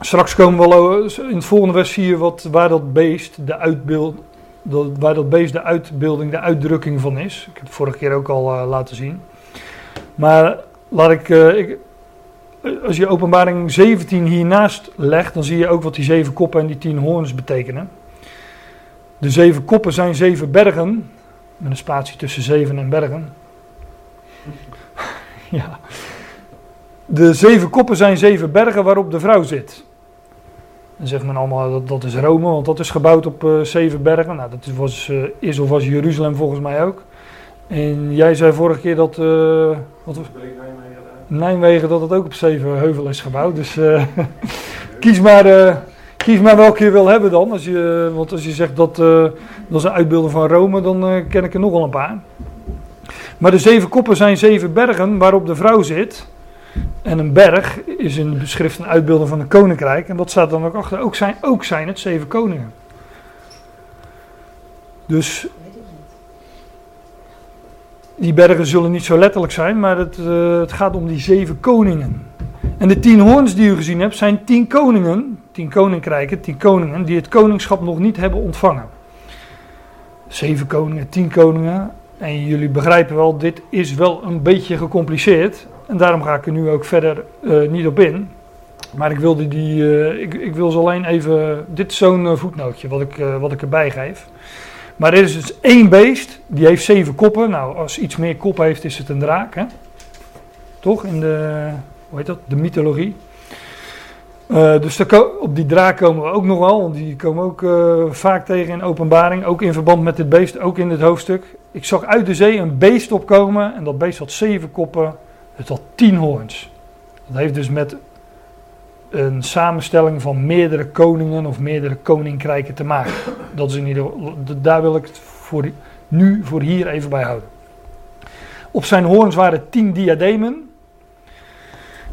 straks komen we wel in het volgende vers 4 wat, waar dat beest de uitbeeld, dat, waar dat beest de uitbeelding, de uitdrukking van is. Ik heb het vorige keer ook al uh, laten zien. Maar laat ik, uh, ik, als je openbaring 17 hiernaast legt, dan zie je ook wat die zeven koppen en die tien hoorns betekenen. De zeven koppen zijn zeven bergen, met een spatie tussen zeven en bergen. ja. De zeven koppen zijn zeven bergen waarop de vrouw zit. Dan zegt men allemaal dat dat is Rome, want dat is gebouwd op uh, zeven bergen. Nou, dat was, uh, is of was Jeruzalem volgens mij ook. En jij zei vorige keer dat. Uh, wat Nijmegen, dat het ook op zeven heuvel is gebouwd. Dus kies, maar, kies maar welke je wil hebben dan. Als je, want als je zegt dat dat is een uitbeelding van Rome, dan ken ik er nog wel een paar. Maar de zeven koppen zijn zeven bergen waarop de vrouw zit. En een berg is in de schrift een uitbeelding van een koninkrijk. En dat staat dan ook achter. Ook zijn, ook zijn het zeven koningen. Dus die bergen zullen niet zo letterlijk zijn, maar het, uh, het gaat om die zeven koningen. En de tien hoorns die u gezien hebt, zijn tien koningen, tien koninkrijken, tien koningen, die het koningschap nog niet hebben ontvangen. Zeven koningen, tien koningen. En jullie begrijpen wel, dit is wel een beetje gecompliceerd. En daarom ga ik er nu ook verder uh, niet op in. Maar ik wilde die, uh, ik, ik, wil ze alleen even, dit is zo'n uh, voetnootje wat ik, wat ik erbij geef. Maar er is dus één beest, die heeft zeven koppen. Nou, als iets meer koppen heeft, is het een draak, hè? Toch? In de, hoe heet dat? De mythologie. dus op die draak komen we ook nog wel, want die komen ook vaak tegen in openbaring. Ook in verband met dit beest, ook in dit hoofdstuk. Ik zag uit de zee een beest opkomen en dat beest had zeven koppen het had tien hoorns. Dat heeft dus met een samenstelling van meerdere koningen of meerdere koninkrijken te maken. Dat is in daar wil ik het voor, nu voor hier even bij houden. Op zijn hoorns waren tien diademen.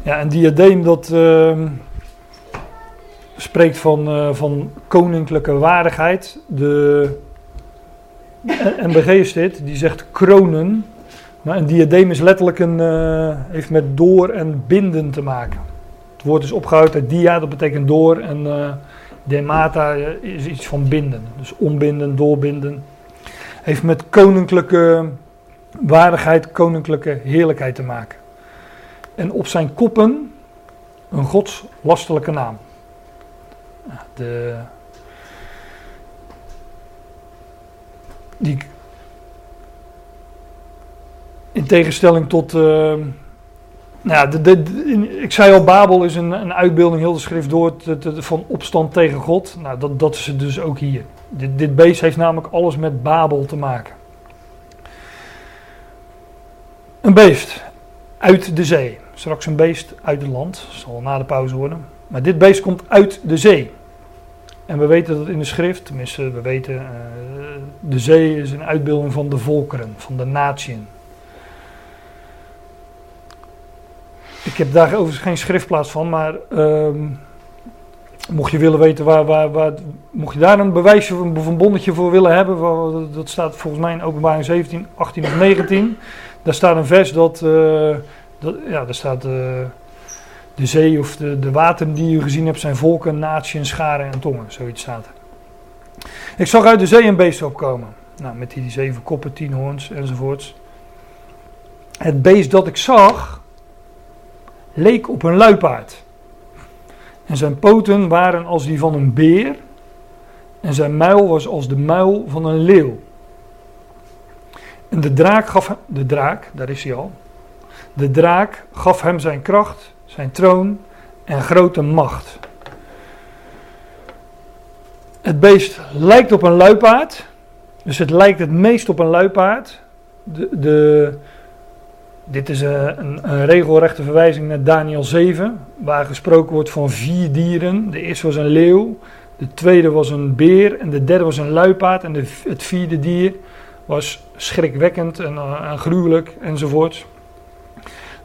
Ja, een diadeem dat uh, spreekt van, uh, van koninklijke waardigheid. De NBG is dit, die zegt kronen. Maar een diadeem is letterlijk een, uh, heeft met door en binden te maken. Het woord is opgehouden uit dia, dat betekent door. En uh, demata is iets van binden. Dus ombinden, doorbinden. Heeft met koninklijke waardigheid, koninklijke heerlijkheid te maken. En op zijn koppen een godslastelijke naam. De, die in tegenstelling tot. Uh, nou de, ik zei al, Babel is een, een uitbeelding, heel de schrift door, van opstand tegen God. Nou, dat, dat is het dus ook hier. Dit, dit beest heeft namelijk alles met Babel te maken. Een beest uit de zee. Straks een beest uit het land. Dat zal na de pauze worden. Maar dit beest komt uit de zee. En we weten dat in de schrift, tenminste we weten, uh, de zee is een uitbeelding van de volkeren, van de natieën. Ik heb daar overigens geen schriftplaats van, maar uh, mocht je willen weten waar, waar, waar, mocht je daar een bewijsje of een bonnetje voor willen hebben, dat staat volgens mij in openbaring 17, 18 of 19. Daar staat een vers dat, uh, dat ja, daar staat uh, de zee of de, de die je gezien hebt zijn volken, naties, scharen en tongen, zoiets staat. Ik zag uit de zee een beest opkomen, nou, met die zeven koppen, tien hoorns enzovoorts. Het beest dat ik zag, leek op een luipaard. En zijn poten waren als die van een beer. En zijn muil was als de muil van een leeuw. En de draak gaf hem, de draak, daar is hij al. De draak gaf hem zijn kracht, zijn troon en grote macht. Het beest lijkt op een luipaard. Dus het lijkt het meest op een luipaard. De, de, dit is een, eh, een, een, regelrechte verwijzing naar Daniel 7, waar gesproken wordt van vier dieren. De eerste was een leeuw, de tweede was een beer en de derde was een luipaard. En het vierde dier was schrikwekkend en, uh, en gruwelijk enzovoort.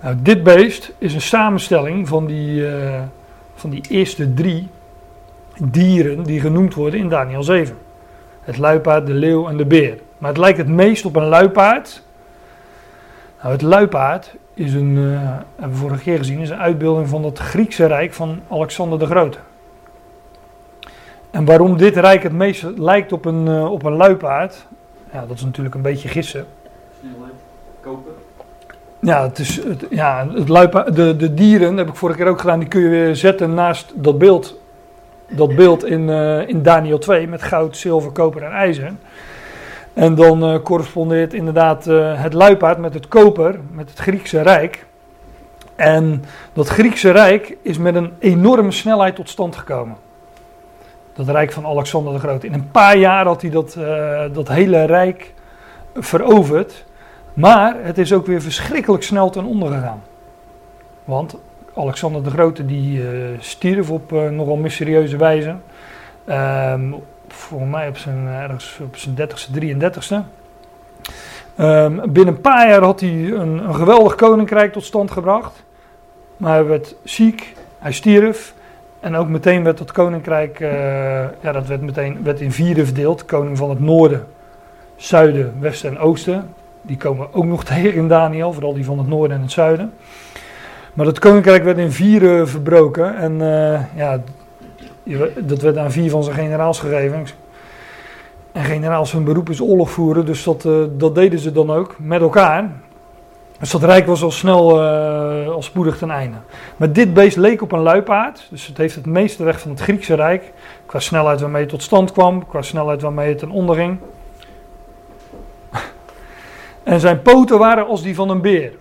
Nou, dit beest is een samenstelling van die, uh, van die eerste drie dieren die genoemd worden in Daniel 7. Het luipaard, de leeuw en de beer. Maar het lijkt het meest op een luipaard nou, het luipaard is een, uh, hebben we vorige keer gezien, is een uitbeelding van het Griekse rijk van Alexander de Grote. En waarom dit rijk het meest lijkt op een, uh, op een luipaard, ja, dat is natuurlijk een beetje gissen. Snelheid, kopen. Ja, het is, het, ja het luipaard, de, de dieren, dat heb ik vorige keer ook gedaan, die kun je weer zetten naast dat beeld, dat beeld in, uh, in Daniel 2 met goud, zilver, koper en ijzer. En dan uh, correspondeert inderdaad uh, het luipaard met het koper, met het Griekse Rijk. En dat Griekse Rijk is met een enorme snelheid tot stand gekomen. Dat Rijk van Alexander de Grote. In een paar jaar had hij dat, uh, dat hele Rijk veroverd. Maar het is ook weer verschrikkelijk snel ten onder gegaan. Want Alexander de Grote die stierf op nogal mysterieuze wijze. Ehm, volgens mij op zijn, eh, ergens op zijn 30ste, 33ste. Um, binnen een paar jaar had hij een, een, geweldig koninkrijk tot stand gebracht. Maar hij werd ziek, hij stierf. En ook meteen werd dat koninkrijk, uh, ja, dat werd meteen werd in vieren verdeeld. Koning van het noorden, zuiden, westen en oosten. Die komen ook nog tegen in Daniel, vooral die van het noorden en het zuiden. Maar dat koninkrijk werd in vieren verbroken. En uh, ja, dat werd aan vier van zijn generaals gegeven. En generaals hun beroep is oorlog voeren, dus dat, uh, dat deden ze dan ook met elkaar. Dus dat rijk was al snel, uh, al spoedig ten einde. Maar dit beest leek op een luipaard, dus het heeft het meeste weg van het Griekse rijk. Qua snelheid waarmee het tot stand kwam, qua snelheid waarmee het ten onder ging. en zijn poten waren als die van een beer.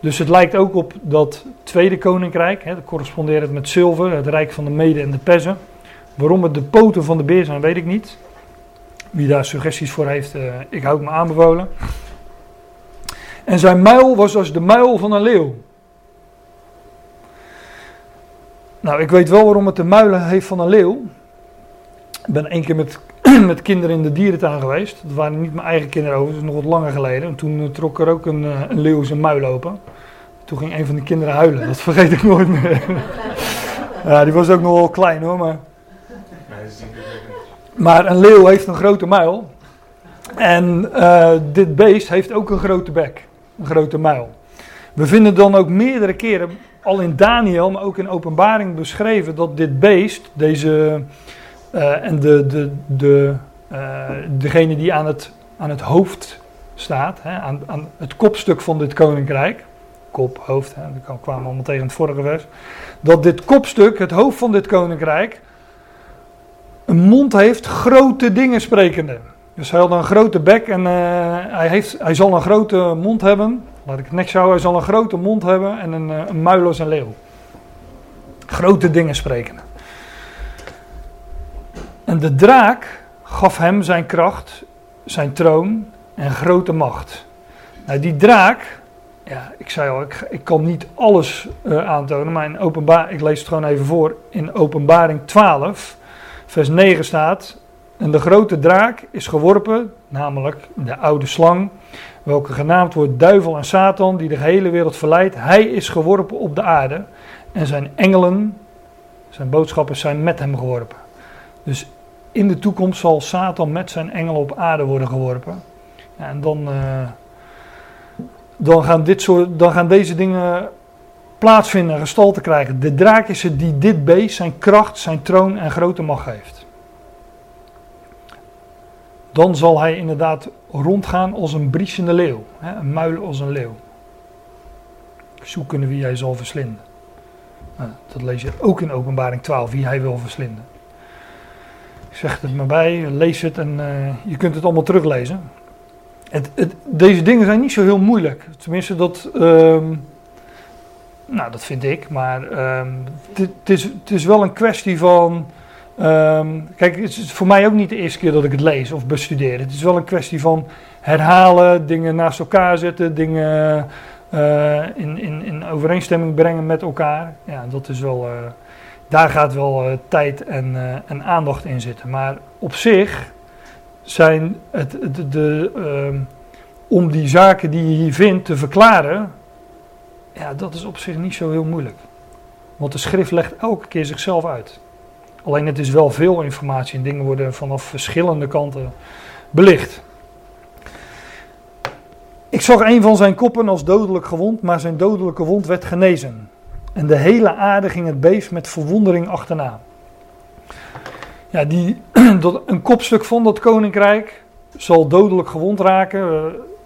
Dus het lijkt ook op dat tweede koninkrijk, hè, dat correspondeert met zilver, het rijk van de Mede en de Perzen. Waarom het de poten van de beer zijn, weet ik niet. Wie daar suggesties voor heeft, uh, ik houd me aanbevolen. En zijn muil was als de muil van een leeuw. Nou, ik weet wel waarom het de muilen heeft van een leeuw. Ik ben één keer met, met kinderen in de dierentuin geweest. Dat waren niet mijn eigen kinderen over, dat is nog wat langer geleden. En toen uh, trok er ook een, uh, een leeuw zijn muil open. Toen ging een van de kinderen huilen, dat vergeet ik nooit meer. ja, die was ook nog wel klein hoor, maar... Maar een leeuw heeft een grote muil. En uh, dit beest heeft ook een grote bek, een grote muil. We vinden dan ook meerdere keren, al in Daniel, maar ook in openbaring beschreven, dat dit beest, deze, uh, en de, de, de, uh, degene die aan het, aan het hoofd staat, hè, aan, aan het kopstuk van dit koninkrijk, kop, hoofd, hè, dat kwamen allemaal tegen het vorige vers, dat dit kopstuk, het hoofd van dit koninkrijk, een mond heeft grote dingen sprekende. Dus hij had een grote bek en uh, hij, heeft, hij zal een grote mond hebben. Laat ik het netjes houden. Hij zal een grote mond hebben en een, een muil als een leeuw. Grote dingen sprekende. En de draak gaf hem zijn kracht, zijn troon en grote macht. Nou, die draak, ja, ik zei al, ik, ik kan niet alles uh, aantonen, maar in openbaar, ik lees het gewoon even voor. In openbaring 12 vers 9 staat. En de grote draak is geworpen, namelijk de oude slang, welke genaamd wordt duivel en Satan, die de hele wereld verleidt. Hij is geworpen op de aarde en zijn engelen, zijn boodschappers zijn met hem geworpen. Dus in de toekomst zal Satan met zijn engelen op aarde worden geworpen. En dan, uh, dan, gaan dit soort, dan gaan deze dingen plaatsvinden en gestalte krijgen. De draak is het die dit beest zijn kracht, zijn troon en grote macht geeft. Dan zal hij inderdaad rondgaan als een briesende leeuw, hè, een muil als een leeuw. Zoeken wie hij zal verslinden. Nou, dat lees je ook in Openbaring 12, wie hij wil verslinden. Zeg het maar bij, lees het en uh, je kunt het allemaal teruglezen. Het, het, deze dingen zijn niet zo heel moeilijk. Tenminste, dat, uh, nou, dat vind ik. Maar um, het, is, is wel een kwestie van. Um, kijk, het is voor mij ook niet de eerste keer dat ik het lees of bestudeer. Het is wel een kwestie van herhalen, dingen naast elkaar zetten, dingen uh, in, in, in overeenstemming brengen met elkaar. Ja, dat is wel. Uh, daar gaat wel uh, tijd en, en aandacht in zitten. Maar op zich zijn het, de ehm, om die zaken die je hier vindt te verklaren, ja, dat is op zich niet zo heel moeilijk. Want de schrift legt elke keer zichzelf uit. Alleen het is wel veel informatie en dingen worden vanaf verschillende kanten belicht. Ik zag een van zijn koppen als dodelijk gewond, maar zijn dodelijke wond werd genezen. En de hele aarde ging het beest met verwondering achterna. Ja, die, een kopstuk van dat koninkrijk zal dodelijk gewond raken. Eh,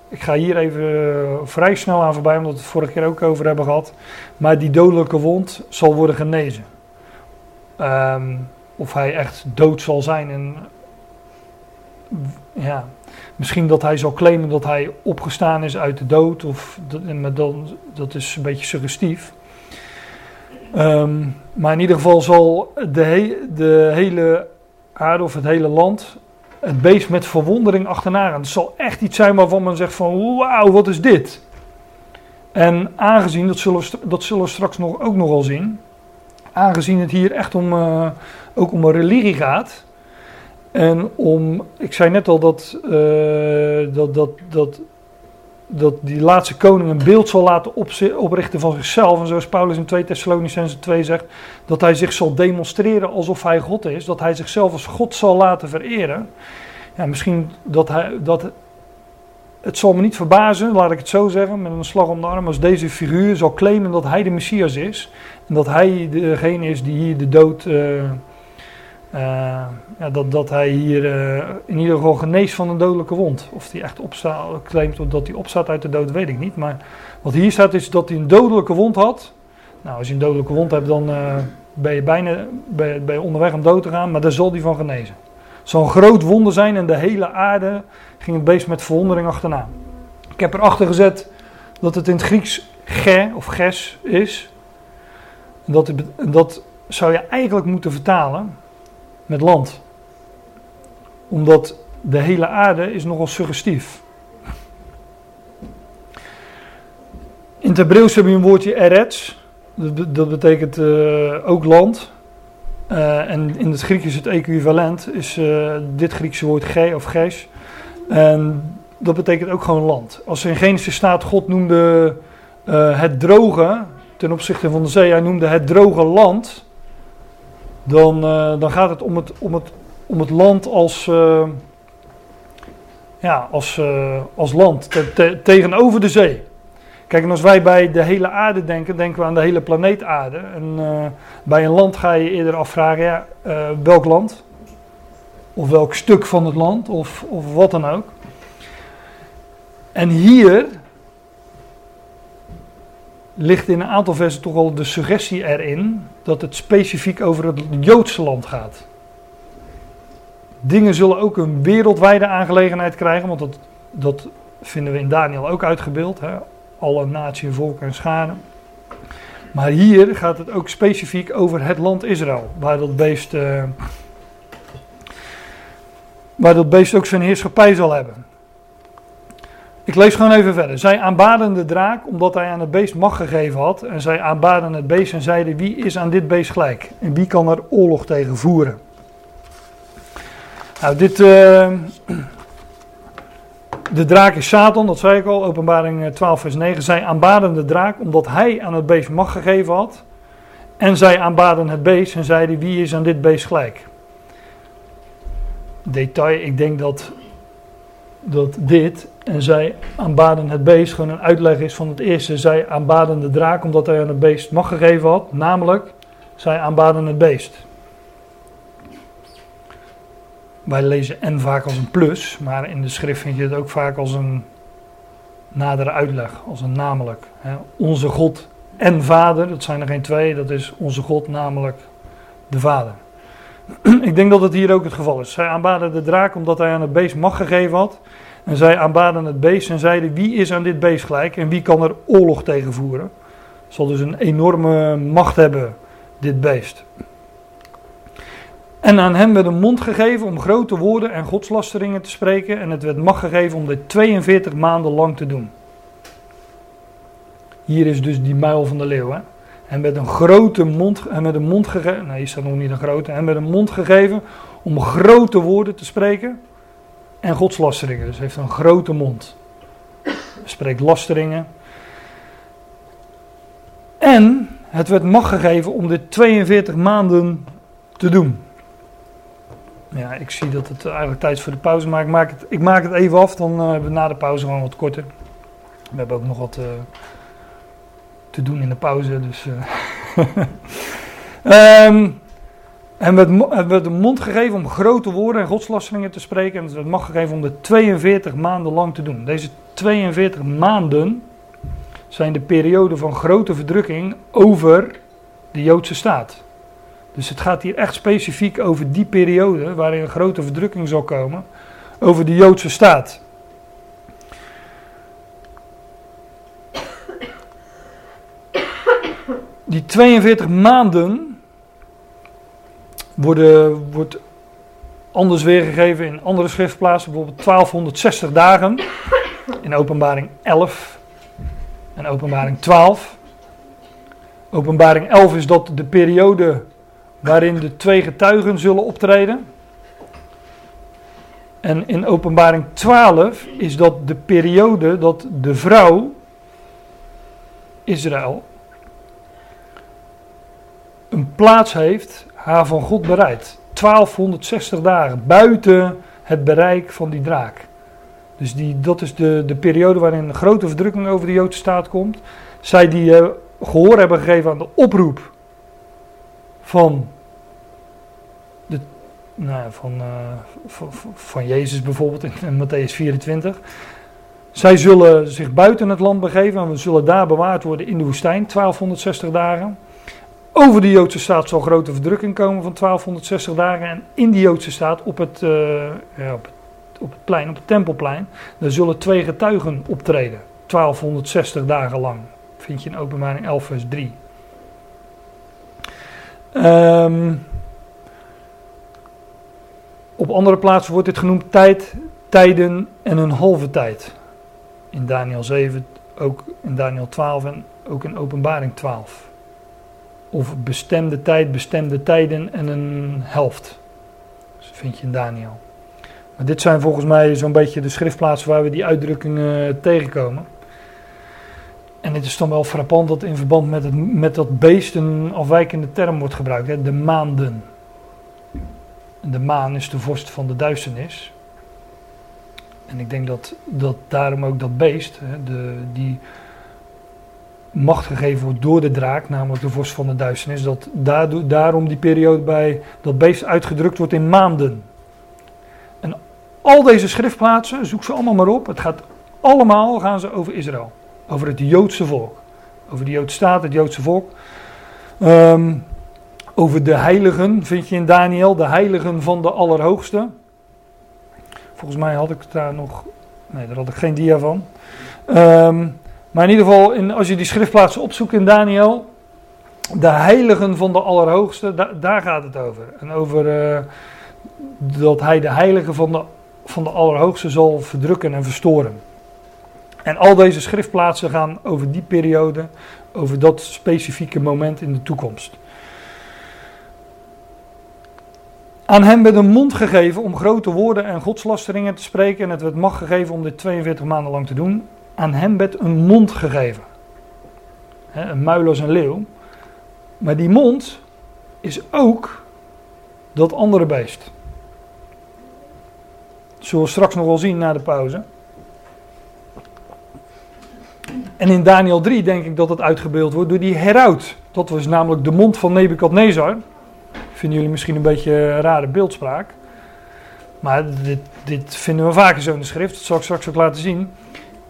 ik ga hier even eh, vrij snel aan voorbij, omdat we het vorige keer ook over hebben gehad. Maar die dodelijke wond zal worden genezen. Um, of hij echt dood zal zijn. En ja, misschien dat hij zal claimen dat hij opgestaan is uit de dood. Of dat, dat is een beetje suggestief. Um, maar in ieder geval zal de, de hele aarde of het hele land het beest met verwondering achterna gaan. Het zal echt iets zijn waarvan men zegt van wauw, wat is dit? En aangezien, dat zullen we, dat zullen we straks nog, ook nog zien, aangezien het hier echt om, uh, ook om een religie gaat. En om, ik zei net al dat, uh, dat, dat, dat, dat die laatste koning een beeld zal laten oprichten van zichzelf. En zoals Paulus in 2 Thessalonicense 2 zegt, dat hij zich zal demonstreren alsof hij God is. Dat hij zichzelf als God zal laten vereren. Ja, misschien dat hij, dat, het zal me niet verbazen, laat ik het zo zeggen, met een slag om de arm, als deze figuur zal claimen dat hij de Messias is. En dat hij degene is die hier de dood... Uh, ja, dat, dat hij hier uh, in ieder geval geneest van een dodelijke wond. Of hij echt opstaat, claimt dat hij opstaat uit de dood, weet ik niet. Maar wat hier staat is dat hij een dodelijke wond had. Nou, als je een dodelijke wond hebt, dan uh, ben je bijna ben, je onderweg om dood te gaan, maar daar zal hij van genezen. Het zal een groot wonder zijn en de hele aarde ging het beest met verwondering achterna. Ik heb erachter gezet dat het in het Grieks ge of ges is. Dat, dat zou je eigenlijk moeten vertalen met land. Omdat de hele aarde is nogal suggestief. In het Hebreeuws heb je een woordje eretz. Dat, betekent uh, ook land. Uh, en in het Grieks is het equivalent, is uh, dit Griekse woord ge of ges. En dat betekent ook gewoon land. Als in Genesis staat, God noemde het droge, ten opzichte van de zee, hij noemde het droge land dan, uh, dan gaat het om het, om het, om het land als, uh, ja, als, uh, als land te, te, tegenover de zee. Kijk, en als wij bij de hele aarde denken, denken we aan de hele planeet aarde. En bij een land ga je eerder afvragen, welk land? Of welk stuk van het land, of, of wat dan ook. En hier ligt in een aantal versen toch al de suggestie erin dat het specifiek over het Joodse land gaat. Dingen zullen ook een wereldwijde aangelegenheid krijgen, want dat, dat vinden we in Daniel ook uitgebeeld. Hè? Alle naties, volken en scharen. Maar hier gaat het ook specifiek over het land Israël, waar dat beest, uh, waar dat beest ook zijn heerschappij zal hebben. Ik lees gewoon even verder. Zij aanbaden de draak omdat hij aan het beest macht gegeven had. En zij aanbaden het beest en zeiden: Wie is aan dit beest gelijk? En wie kan er oorlog tegen voeren? Nou, dit, uh, de draak is Satan, dat zei ik al, openbaring 12 vers 9. Zij aanbaden de draak omdat hij aan het beest macht gegeven had. En zij aanbaden het beest en zeiden wie is aan dit beest gelijk. Detail, ik denk dat, dat dit en zij aanbaden het beest gewoon een uitleg is van het eerste. Zij aanbaden de draak omdat hij aan het beest macht gegeven had. Namelijk, zij aanbaden het beest. Wij lezen en vaak als een plus, maar in de schrift vind je het ook vaak als een nadere uitleg, als een namelijk. Onze God en Vader, dat zijn er geen twee, dat is onze God, namelijk de Vader. Ik denk dat het hier ook het geval is. Zij aanbaden de draak omdat hij aan het beest macht gegeven had. En zij aanbaden het beest en zeiden: Wie is aan dit beest gelijk en wie kan er oorlog tegen voeren? Zal dus een enorme macht hebben, dit beest. En aan hem werd een mond gegeven om grote woorden en godslasteringen te spreken. En het werd macht gegeven om dit 42 maanden lang te doen. Hier is dus die muil van de leeuw. Hè? En met een grote mond, en met een mond gegeven, nee, is dat nog niet een grote, en met een mond gegeven om grote woorden te spreken en godslasteringen. Dus heeft een grote mond. Spreekt lasteringen. En het werd macht gegeven om dit 42 maanden te doen. Ja, ik zie dat het eigenlijk tijd is voor de pauze, maar ik maak het, ik maak het even af. Dan uh, hebben we na de pauze gewoon wat korter. We hebben ook nog wat uh, te doen in de pauze, dus... Um, en het werd de mond gegeven om grote woorden en godslasteringen te spreken. En werd macht gegeven om het 42 maanden lang te doen. Deze 42 maanden zijn de periode van grote verdrukking over de Joodse staat. Dus het gaat hier echt specifiek over die periode waarin een grote verdrukking zal komen over de Joodse staat. Die 42 maanden worden, wordt anders weergegeven in andere schriftplaatsen, bijvoorbeeld 1260 dagen in openbaring 11 en openbaring 12. Openbaring 11 is dat de periode waarin de twee getuigen zullen optreden. En in openbaring 12 is dat de periode dat de vrouw, Israël, een plaats heeft, haar van God bereid. 1260 dagen buiten het bereik van die draak. Dus die, dat is de, de periode waarin een grote verdrukking over de Joodse staat komt. Zij die uh, gehoor hebben gegeven aan de oproep van nou, van, uh, van, van, Jezus bijvoorbeeld in, in Matthäus 24. Zij zullen zich buiten het land begeven en we zullen daar bewaard worden in de woestijn, 1260 dagen. Over de Joodse staat zal grote verdrukking komen van 1260 dagen. En in die Joodse staat op het, uh, ja, op, het, op het plein, op het tempelplein, daar zullen twee getuigen optreden. 1260 dagen lang. Vind je in openbaring 11 vers 3. Um, op andere plaatsen wordt dit genoemd tijd, tijden en een halve tijd. In Daniel 7, ook in Daniel 12 en ook in Openbaring 12. Of bestemde tijd, bestemde tijden en een helft. Dat vind je in Daniel. Maar dit zijn volgens mij zo'n beetje de schriftplaatsen waar we die uitdrukkingen tegenkomen. En het is dan wel frappant dat in verband met, het, met dat beest een afwijkende term wordt gebruikt. Hè? De maanden. De maan is de vorst van de duisternis. En ik denk dat, dat daarom ook dat beest, hè, de, die macht gegeven wordt door de draak, namelijk de vorst van de duisternis, dat daardoor, daarom die periode bij dat beest uitgedrukt wordt in maanden. En al deze schriftplaatsen, zoek ze allemaal maar op, het gaat allemaal gaan ze over Israël, over het Joodse volk, over de Joodse staat, het Joodse volk. Um, over de heiligen vind je in Daniel, de heiligen van de Allerhoogste. Volgens mij had ik daar nog, nee, daar had ik geen dia van. Um, maar in ieder geval, in, als je die schriftplaatsen opzoekt in Daniel, de heiligen van de Allerhoogste, da, daar gaat het over. En over uh, dat hij de heiligen van de, van de Allerhoogste zal verdrukken en verstoren. En al deze schriftplaatsen gaan over die periode, over dat specifieke moment in de toekomst. Aan hem werd een mond gegeven om grote woorden en godslasteringen te spreken. En het werd macht gegeven om dit 42 maanden lang te doen. Aan hem werd een mond gegeven. Een muil als een leeuw. Maar die mond is ook dat andere beest. Dat zullen we straks nog wel zien na de pauze. En in Daniel 3 denk ik dat het uitgebeeld wordt door die heraut. Dat was namelijk de mond van Nebukadnezar. Vinden jullie misschien een beetje een rare beeldspraak. Maar dit, dit vinden we vaker zo in de schrift. Dat zal ik straks ook laten zien.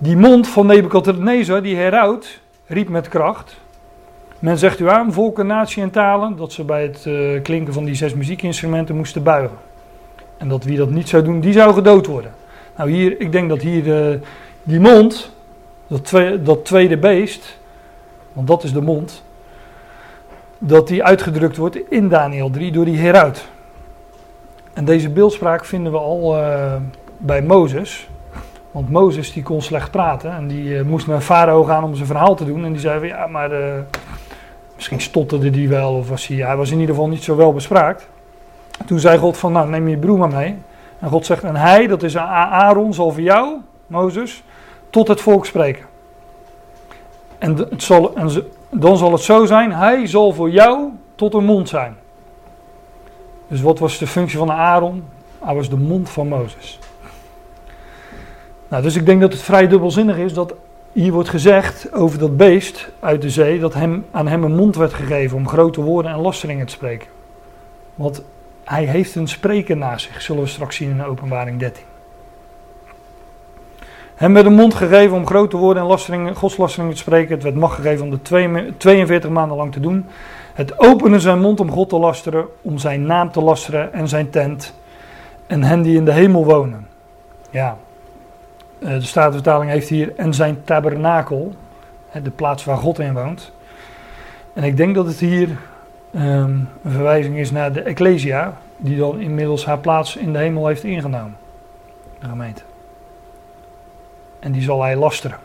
Die mond van Nebukadnezar, die heraut, riep met kracht. Men zegt u aan, volken, natie en talen, dat ze bij het uh, klinken van die zes muziekinstrumenten moesten buigen. En dat wie dat niet zou doen, die zou gedood worden. Nou hier, ik denk dat hier uh, die mond, dat, dat tweede beest, want dat is de mond, dat die uitgedrukt wordt in Daniel 3 door die heraut. En deze beeldspraak vinden we al uh, bij Mozes. Want Mozes die kon slecht praten en die uh, moest naar Farao gaan om zijn verhaal te doen. En die zei, ja maar uh, misschien stotterde die wel of was hij, hij was in ieder geval niet zo wel bespraakt. Toen zei God van, nou neem je broer maar mee. En God zegt, en hij, dat is Aaron, zal voor jou, Mozes, tot het volk spreken. En, het zal, en dan zal het zo zijn, hij zal voor jou tot een mond zijn. Dus wat was de functie van Aaron? Hij was de mond van Mozes. Nou, dus ik denk dat het vrij dubbelzinnig is dat hier wordt gezegd over dat beest uit de zee, dat hem, aan hem een mond werd gegeven om grote woorden en lasteringen te spreken. Want hij heeft een spreker naast zich, zullen we straks zien in openbaring 13. Hem werd een mond gegeven om grote woorden en lasteringen, godslasteringen te spreken. Het werd macht gegeven om de 42 maanden lang te doen. Het opende zijn mond om God te lasteren, om zijn naam te lasteren en zijn tent. En hen die in de hemel wonen. Ja, de Statenvertaling heeft hier en zijn tabernakel, de plaats waar God in woont. En ik denk dat het hier um, een verwijzing is naar de Ecclesia, die dan inmiddels haar plaats in de hemel heeft ingenomen. De gemeente. En die zal hij lasteren.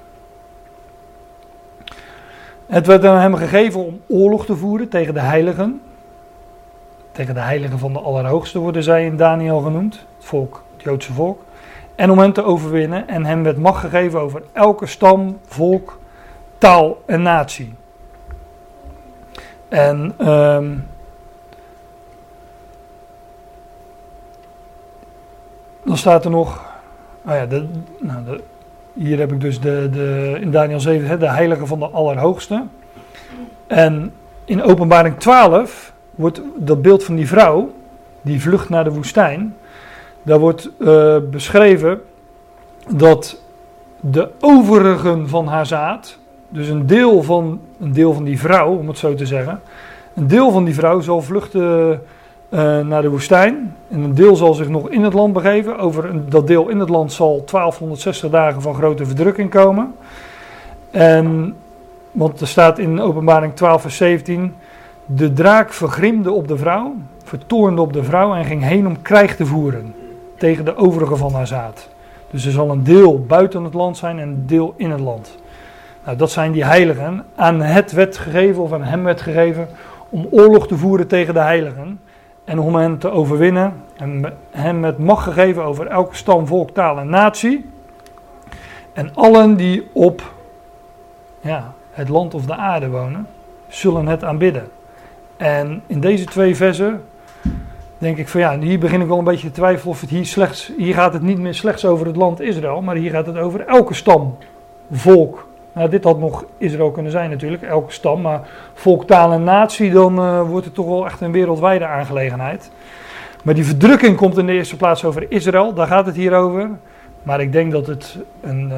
Het werd aan hem gegeven om oorlog te voeren tegen de heiligen. Tegen de heiligen van de Allerhoogste worden zij in Daniel genoemd, het volk, het Joodse volk. En om hem te overwinnen. En hem werd macht gegeven over elke stam, volk, taal en natie. En um, dan staat er nog. Oh ja, de, nou de, hier heb ik dus de, de, in Daniel 7 de heilige van de Allerhoogste. En in Openbaring 12 wordt dat beeld van die vrouw, die vlucht naar de woestijn, daar wordt uh, beschreven dat de overigen van haar zaad, dus een deel van, een deel van die vrouw, om het zo te zeggen, een deel van die vrouw zal vluchten uh, naar de woestijn. En een deel zal zich nog in het land begeven. Over dat deel in het land zal 1260 dagen van grote verdrukking komen. En, want er staat in openbaring 12 vers 17... De draak vergrimde op de vrouw, vertoornde op de vrouw en ging heen om krijg te voeren tegen de overige van haar zaad. Dus er zal een deel buiten het land zijn en een deel in het land. Nou, dat zijn die heiligen. Aan het werd gegeven, of aan hem werd gegeven, om oorlog te voeren tegen de heiligen. En om hen te overwinnen. En hem met macht gegeven over elke stam, volk, taal en natie. En allen die op ja, het land of de aarde wonen, zullen het aanbidden. En in deze twee versen denk ik van ja, hier begin ik wel een beetje te twijfelen of het hier slechts, hier gaat het niet meer slechts over het land Israël, maar hier gaat het over elke stam, volk. Nou, dit had nog Israël kunnen zijn natuurlijk, elke stam, maar volk, taal en natie, dan uh, wordt het toch wel echt een wereldwijde aangelegenheid. Maar die verdrukking komt in de eerste plaats over Israël, daar gaat het hier over. Maar ik denk dat het een, uh,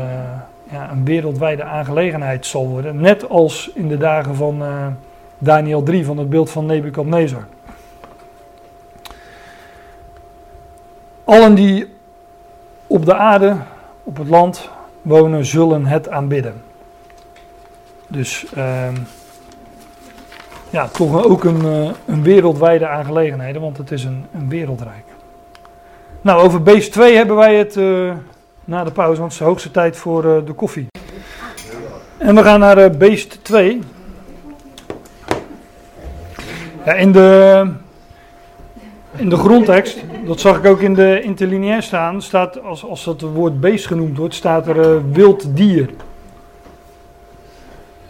ja, een wereldwijde aangelegenheid zal worden, net als in de dagen van uh, Daniel 3, van het beeld van Nebukadnezar. Allen die op de aarde, op het land wonen, zullen het aanbidden. Dus uh, ja, toch ook een, uh, een wereldwijde aangelegenheid, want het is een, een wereldrijk. Nou, over beest 2 hebben wij het uh, na de pauze, want het is de hoogste tijd voor uh, de koffie. En we gaan naar beest 2. Ja, in de in de grondtekst, dat zag ik ook in de interlineair staan, staat als, als dat woord beest genoemd wordt, staat er eh, wild dier.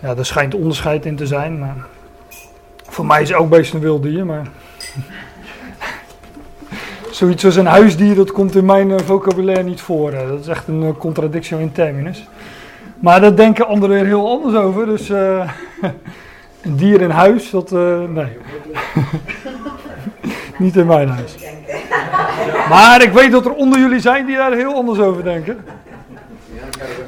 Ja, daar schijnt onderscheid in te zijn, maar voor mij is elk beest een wild dier, maar zoiets als een huisdier, dat komt in mijn eh, vocabulaire niet voor. hè. Dat is echt een contradictio in terminus. Maar daar denken anderen weer heel anders over, dus eh, een dier in huis, dat, eh, nee. niet in mijn huis. Maar ik weet dat er onder jullie zijn die daar heel anders over denken.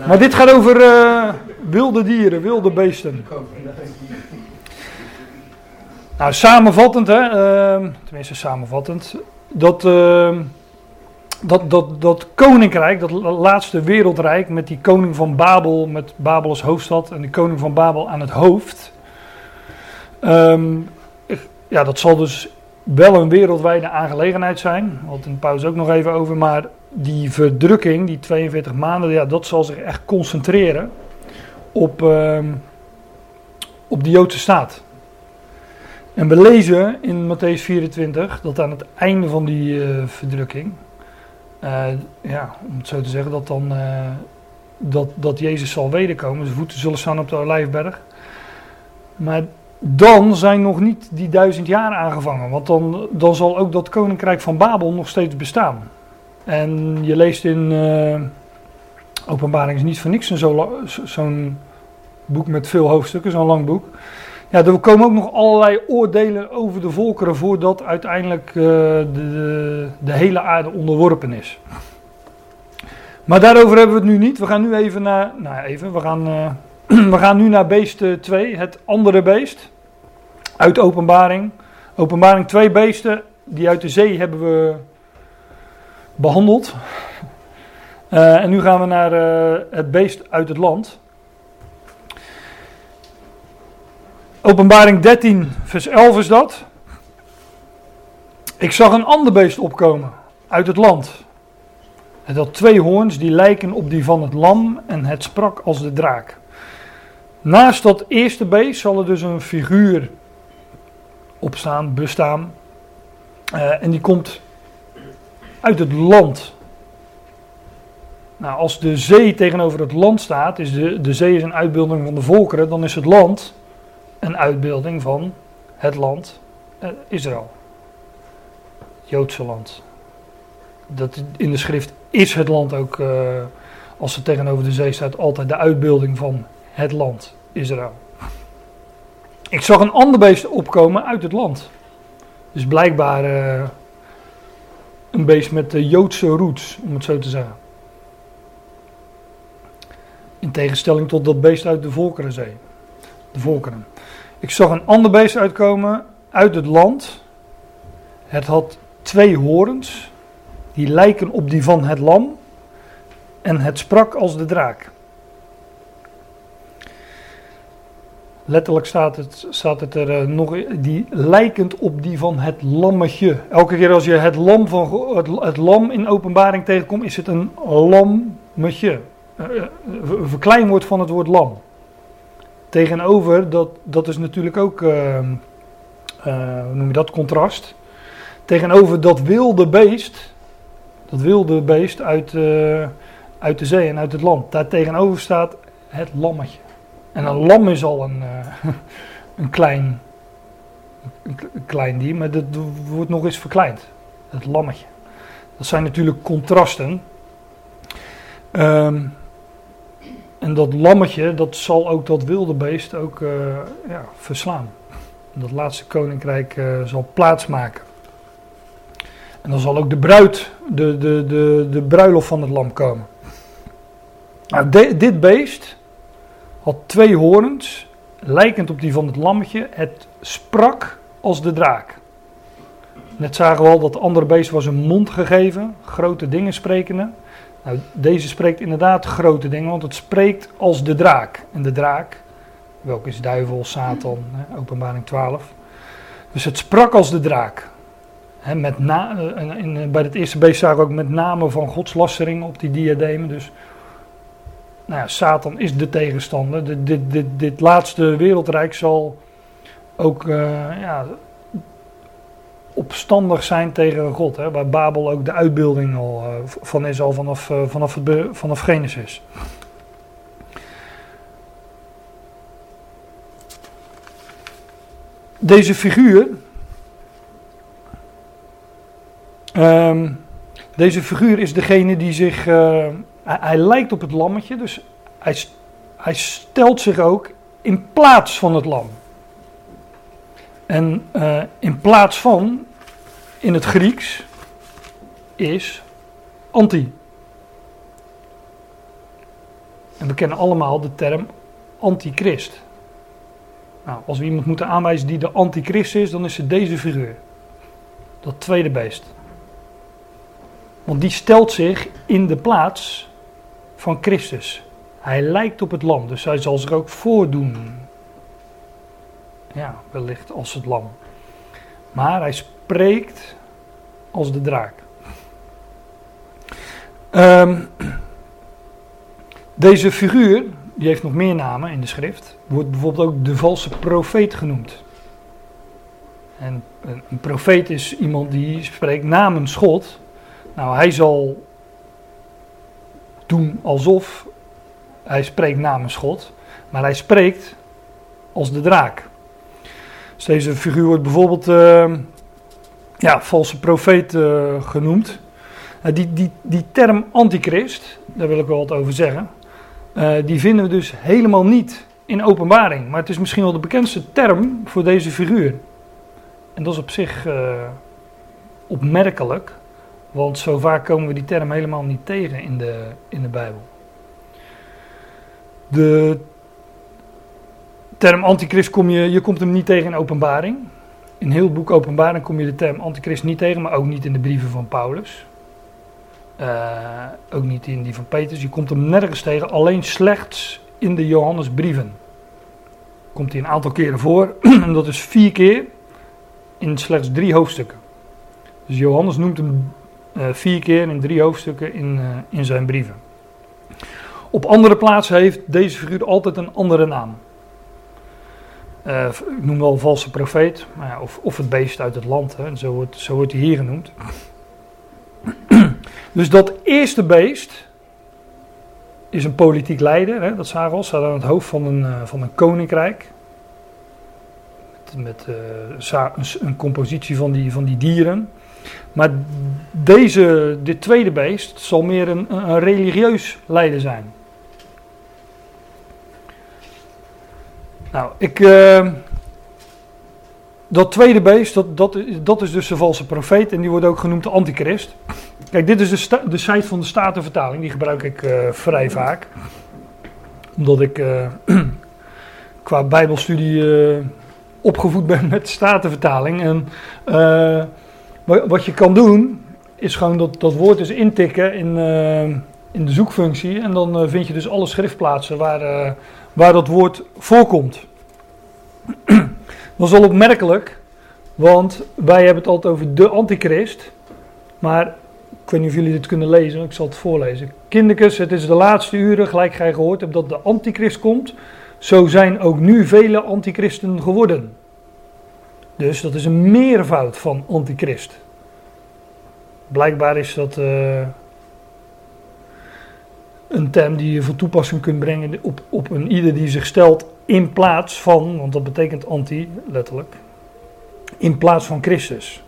Maar dit gaat over eh, wilde dieren, wilde beesten. Nou, samenvattend, hè, ehm, tenminste samenvattend, dat, ehm, dat, dat, dat koninkrijk, dat la- laatste wereldrijk met die koning van Babel, met Babel als hoofdstad en de koning van Babel aan het hoofd. ehm, ja, dat zal dus wel een wereldwijde aangelegenheid zijn. In de pauze ook nog even over. Maar die verdrukking, die 42 maanden, ja, dat zal zich echt concentreren op, ehm, op de Joodse staat. En we lezen in Matthäus 24 dat aan het einde van die eh, verdrukking, eh, ja, om het zo te zeggen, dat dan eh, dat, dat Jezus zal wederkomen. Zijn voeten zullen staan op de Olijfberg. Maar dan zijn nog niet die duizend jaar aangevangen. Want dan, dan zal ook dat koninkrijk van Babel nog steeds bestaan. En je leest in eh, Openbaring is niet voor niks een zo zo'n boek met veel hoofdstukken, zo'n lang boek. Ja, er komen ook nog allerlei oordelen over de volkeren voordat uiteindelijk eh, de, de, de hele aarde onderworpen is. Maar daarover hebben we het nu niet. We gaan nu even naar. Nou, even. We gaan, eh, we gaan nu naar beest 2, het andere beest. Uit openbaring. Openbaring twee beesten. Die uit de zee hebben we behandeld. Eh, en nu gaan we naar eh, het beest uit het land. Openbaring 13, vers 11 is dat. Ik zag een ander beest opkomen uit het land. Het had twee hoorns die lijken op die van het lam en het sprak als de draak. Naast dat eerste beest zal er dus een figuur opstaan, bestaan. Eh, en die komt uit het land. Nou, als de zee tegenover het land staat, is de, de zee is een uitbeelding van de volkeren, dan is het land een uitbeelding van het land eh, Israël. Joodse land. Dat in de schrift is het land ook, eh, als het tegenover de zee staat, altijd de uitbeelding van het land Israël. Ik zag een ander beest opkomen uit het land. Dus blijkbaar eh, een beest met de Joodse roots, om het zo te zeggen. In tegenstelling tot dat beest uit de Volkerenzee. De volkeren. Ik zag een ander beest uitkomen uit het land. Het had twee horens. Die lijken op die van het lam. En het sprak als de draak. Letterlijk staat het, staat het er eh, nog, die lijkend op die van het lammetje. Elke keer als je het lam, van, het, het lam in openbaring tegenkomt, is het een lammetje. Eh, eh, Een verkleinwoord van het woord lam. Tegenover, dat, dat is natuurlijk ook, hoe noem je dat, contrast. Tegenover dat wilde beest, dat wilde beest uit, eh, uit de zee en uit het land. Daar tegenover staat het lammetje. En een lam is al een, eh, een, klein, een klein dier, maar dat wordt nog eens verkleind. Het lammetje. Dat zijn natuurlijk contrasten. Ehm, en dat lammetje, dat zal ook dat wilde beest ook eh, ja, verslaan. Dat laatste koninkrijk eh, zal plaatsmaken. En dan zal ook de bruid, de, de, de, de bruiloft van het lam komen. Nou, dit beest had twee horens, lijkend op die van het lammetje. Het sprak als de draak. Net zagen we al dat het andere beest was een mond gegeven, grote dingen sprekende. Nou, deze spreekt inderdaad grote dingen, want het spreekt als de draak. En de draak, welke is duivel, Satan, hè, openbaring 12. Dus het sprak als de draak. Met na, eh, eh, bij het eerste beest zagen we ook met name van godslastering op die diademen. Dus nou Satan is de tegenstander. Dit, dit, dit, dit laatste wereldrijk zal ook eh, ja, opstandig zijn tegen God. Hè, waar Babel ook de uitbeelding al, uh, van is al vanaf, uh, vanaf, het, vanaf Genesis. Deze figuur. Um, deze figuur is degene die zich. Hij, hij, lijkt op het lammetje, dus hij, hij stelt zich ook in plaats van het lam. En uh, in plaats van, in het Grieks, is anti. En we kennen allemaal de term antichrist. Nou, als we iemand moeten aanwijzen die de antichrist is, dan is het deze figuur. Dat tweede beest. Want die stelt zich in de plaats van Christus. Hij lijkt op het lam, dus hij zal zich ook voordoen. Ja, wellicht als het lam. Maar hij spreekt als de draak. Um, deze figuur, die heeft nog meer namen in de schrift, wordt bijvoorbeeld ook de valse profeet genoemd. En een profeet is iemand die spreekt namens God. Nou, hij zal doen alsof hij spreekt namens God, maar hij spreekt als de draak. Dus deze figuur wordt bijvoorbeeld uh, ja, valse profeet uh, genoemd. Uh, die, die, die term antichrist, daar wil ik wel wat over zeggen, die vinden we dus helemaal niet in openbaring. Maar het is misschien wel de bekendste term voor deze figuur. En dat is op zich opmerkelijk, want zo vaak komen we die term helemaal niet tegen in de, in de Bijbel. De term antichrist kom je, je komt hem niet tegen in openbaring. In heel het boek openbaring kom je de term antichrist niet tegen, maar ook niet in de brieven van Paulus. Uh, ook niet in die van Petrus. Je komt hem nergens tegen, alleen slechts in de Johannesbrieven. Komt hij een aantal keren voor, en dat is vier keer in slechts drie hoofdstukken. Dus Johannes noemt hem vier keer in drie hoofdstukken in, uh, in zijn brieven. Op andere plaatsen heeft deze figuur altijd een andere naam. Uh, ik noem wel valse profeet, maar ja, of, of het beest uit het land, hè, zo, wordt, zo wordt hij hier genoemd. dus dat eerste beest is een politiek leider, hè, dat zagen staat aan het hoofd van een, van een koninkrijk. Met, met een, een, compositie van die, van die dieren. Maar deze, dit tweede beest zal meer een, een religieus leider zijn. Nou, ik. Uh, dat tweede beest, dat, dat, dat is dus de valse profeet en die wordt ook genoemd de antichrist. Kijk, dit is de, de site van de Statenvertaling, die gebruik ik uh, vrij vaak. Omdat ik uh, qua bijbelstudie opgevoed ben met de Statenvertaling. En wat je kan doen, is gewoon dat, dat woord eens intikken in, in de zoekfunctie. En dan vind je dus alle schriftplaatsen waar waar dat woord voorkomt. Dat is wel opmerkelijk, want wij hebben het altijd over de antichrist. Maar ik weet niet of jullie dit kunnen lezen, ik zal het voorlezen. Kinderkes, het is de laatste uren, gelijk gij gehoord hebt dat de antichrist komt. Zo zijn ook nu vele antichristen geworden. Dus dat is een meervoud van antichrist. Blijkbaar is dat uh, een term die je van toepassing kunt brengen op, op een ieder die zich stelt in plaats van, want dat betekent anti, letterlijk, in plaats van Christus.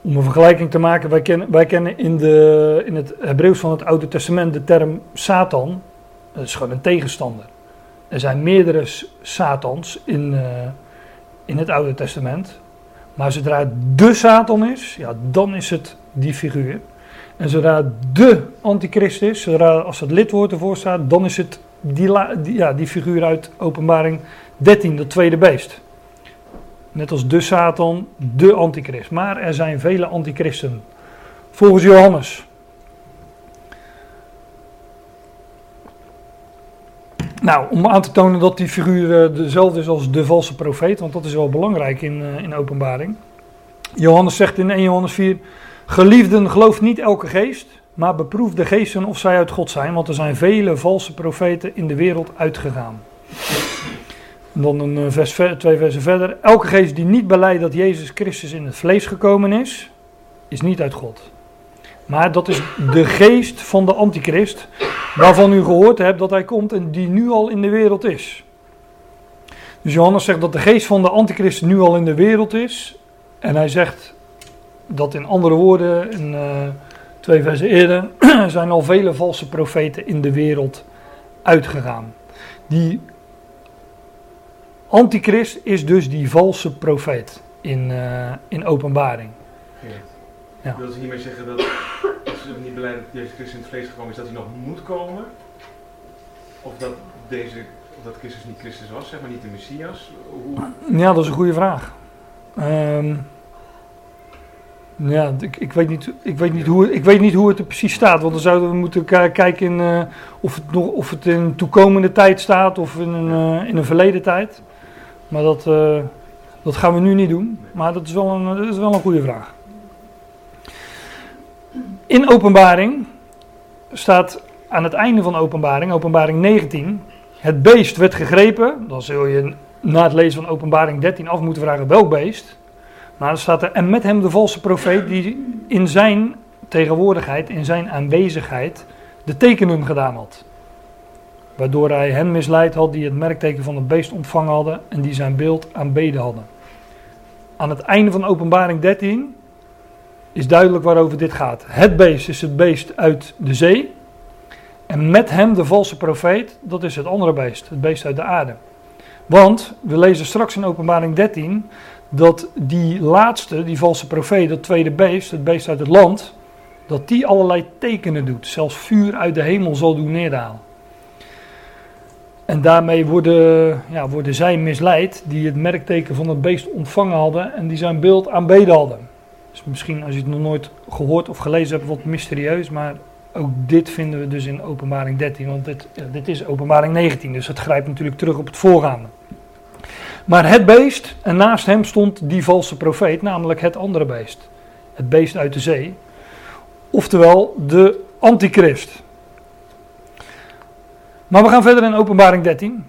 Om een vergelijking te maken, wij kennen, wij kennen in, de, in het Hebreeuws van het Oude Testament de term Satan, dat is gewoon een tegenstander. Er zijn meerdere Satans in, uh, in het Oude Testament, maar zodra het de Satan is, ja, dan is het die figuur. En zodra de antichrist is, zodra als het lidwoord ervoor staat, dan is het die, ja, die figuur uit openbaring 13, dat tweede beest. Net als de Satan, de antichrist. Maar er zijn vele antichristen. Volgens Johannes. Nou, om aan te tonen dat die figuur eh, dezelfde is als de valse profeet, want dat is wel belangrijk in, uh, in openbaring. Johannes zegt in 1 Johannes 4, Geliefden, geloof niet elke geest, maar beproef de geesten of zij uit God zijn, want er zijn vele valse profeten in de wereld uitgegaan. En dan een eh, vers, ver- twee versen verder. Elke geest die niet beleidt dat Jezus Christus in het vlees gekomen is, is niet uit God. Maar dat is de geest van de antichrist, waarvan u gehoord hebt dat hij komt en die nu al in de wereld is. Dus Johannes zegt dat de geest van de antichrist nu al in de wereld is. En hij zegt dat in andere woorden, in eh, twee versen eerder, zijn al vele valse profeten in de wereld uitgegaan. Die antichrist is dus die valse profeet in, eh, in openbaring. Geert. Ja. Wil ze hiermee zeggen dat als ze niet beleiden dat Jezus Christus in het vlees gekomen is, dat hij nog moet komen? Of dat, deze, of dat Christus niet Christus was, zeg maar niet de Messias? Hoe, Ja, dat is een goede vraag. Ehm, ja, ik, ik, weet niet, ik, weet niet hoe, het- ik weet niet hoe het er precies staat. Want dan zouden we moeten ki- kijken in, eh, of, het nog, of het in een toekomende tijd staat of in een, eh, in een verleden tijd. Maar dat, eh, dat gaan we nu niet doen. Maar dat is wel een, dat is wel een goede vraag. In openbaring staat aan het einde van openbaring, openbaring 19, het beest werd gegrepen. Dan zul je na het lezen van openbaring 13 af moeten vragen welk beest. Maar dan staat er, en met hem de valse profeet die in zijn tegenwoordigheid, in zijn aanwezigheid, de tekenen gedaan had. Waardoor hij hen misleid had die het merkteken van het beest ontvangen hadden en die zijn beeld aanbeden hadden. Aan het einde van openbaring 13 is duidelijk waarover dit gaat. Het beest is het beest uit de zee. En met hem de valse profeet, dat is het andere beest, het beest uit de aarde. Want we lezen straks in Openbaring 13 dat die laatste, die valse profeet, dat tweede beest, het beest uit het land, dat die allerlei tekenen doet. Zelfs vuur uit de hemel zal doen neerdalen. En daarmee worden, ja, worden zij misleid die het merkteken van het beest ontvangen hadden en die zijn beeld aanbeden hadden. Dus misschien als je het nog nooit gehoord of gelezen hebt, wat mysterieus, maar ook dit vinden we dus in openbaring 13, want dit, dit is openbaring 19, dus het grijpt natuurlijk terug op het voorgaande. Maar het beest, en naast hem stond die valse profeet, namelijk het andere beest. Het beest uit de zee. Oftewel de antichrist. Maar we gaan verder in openbaring 13.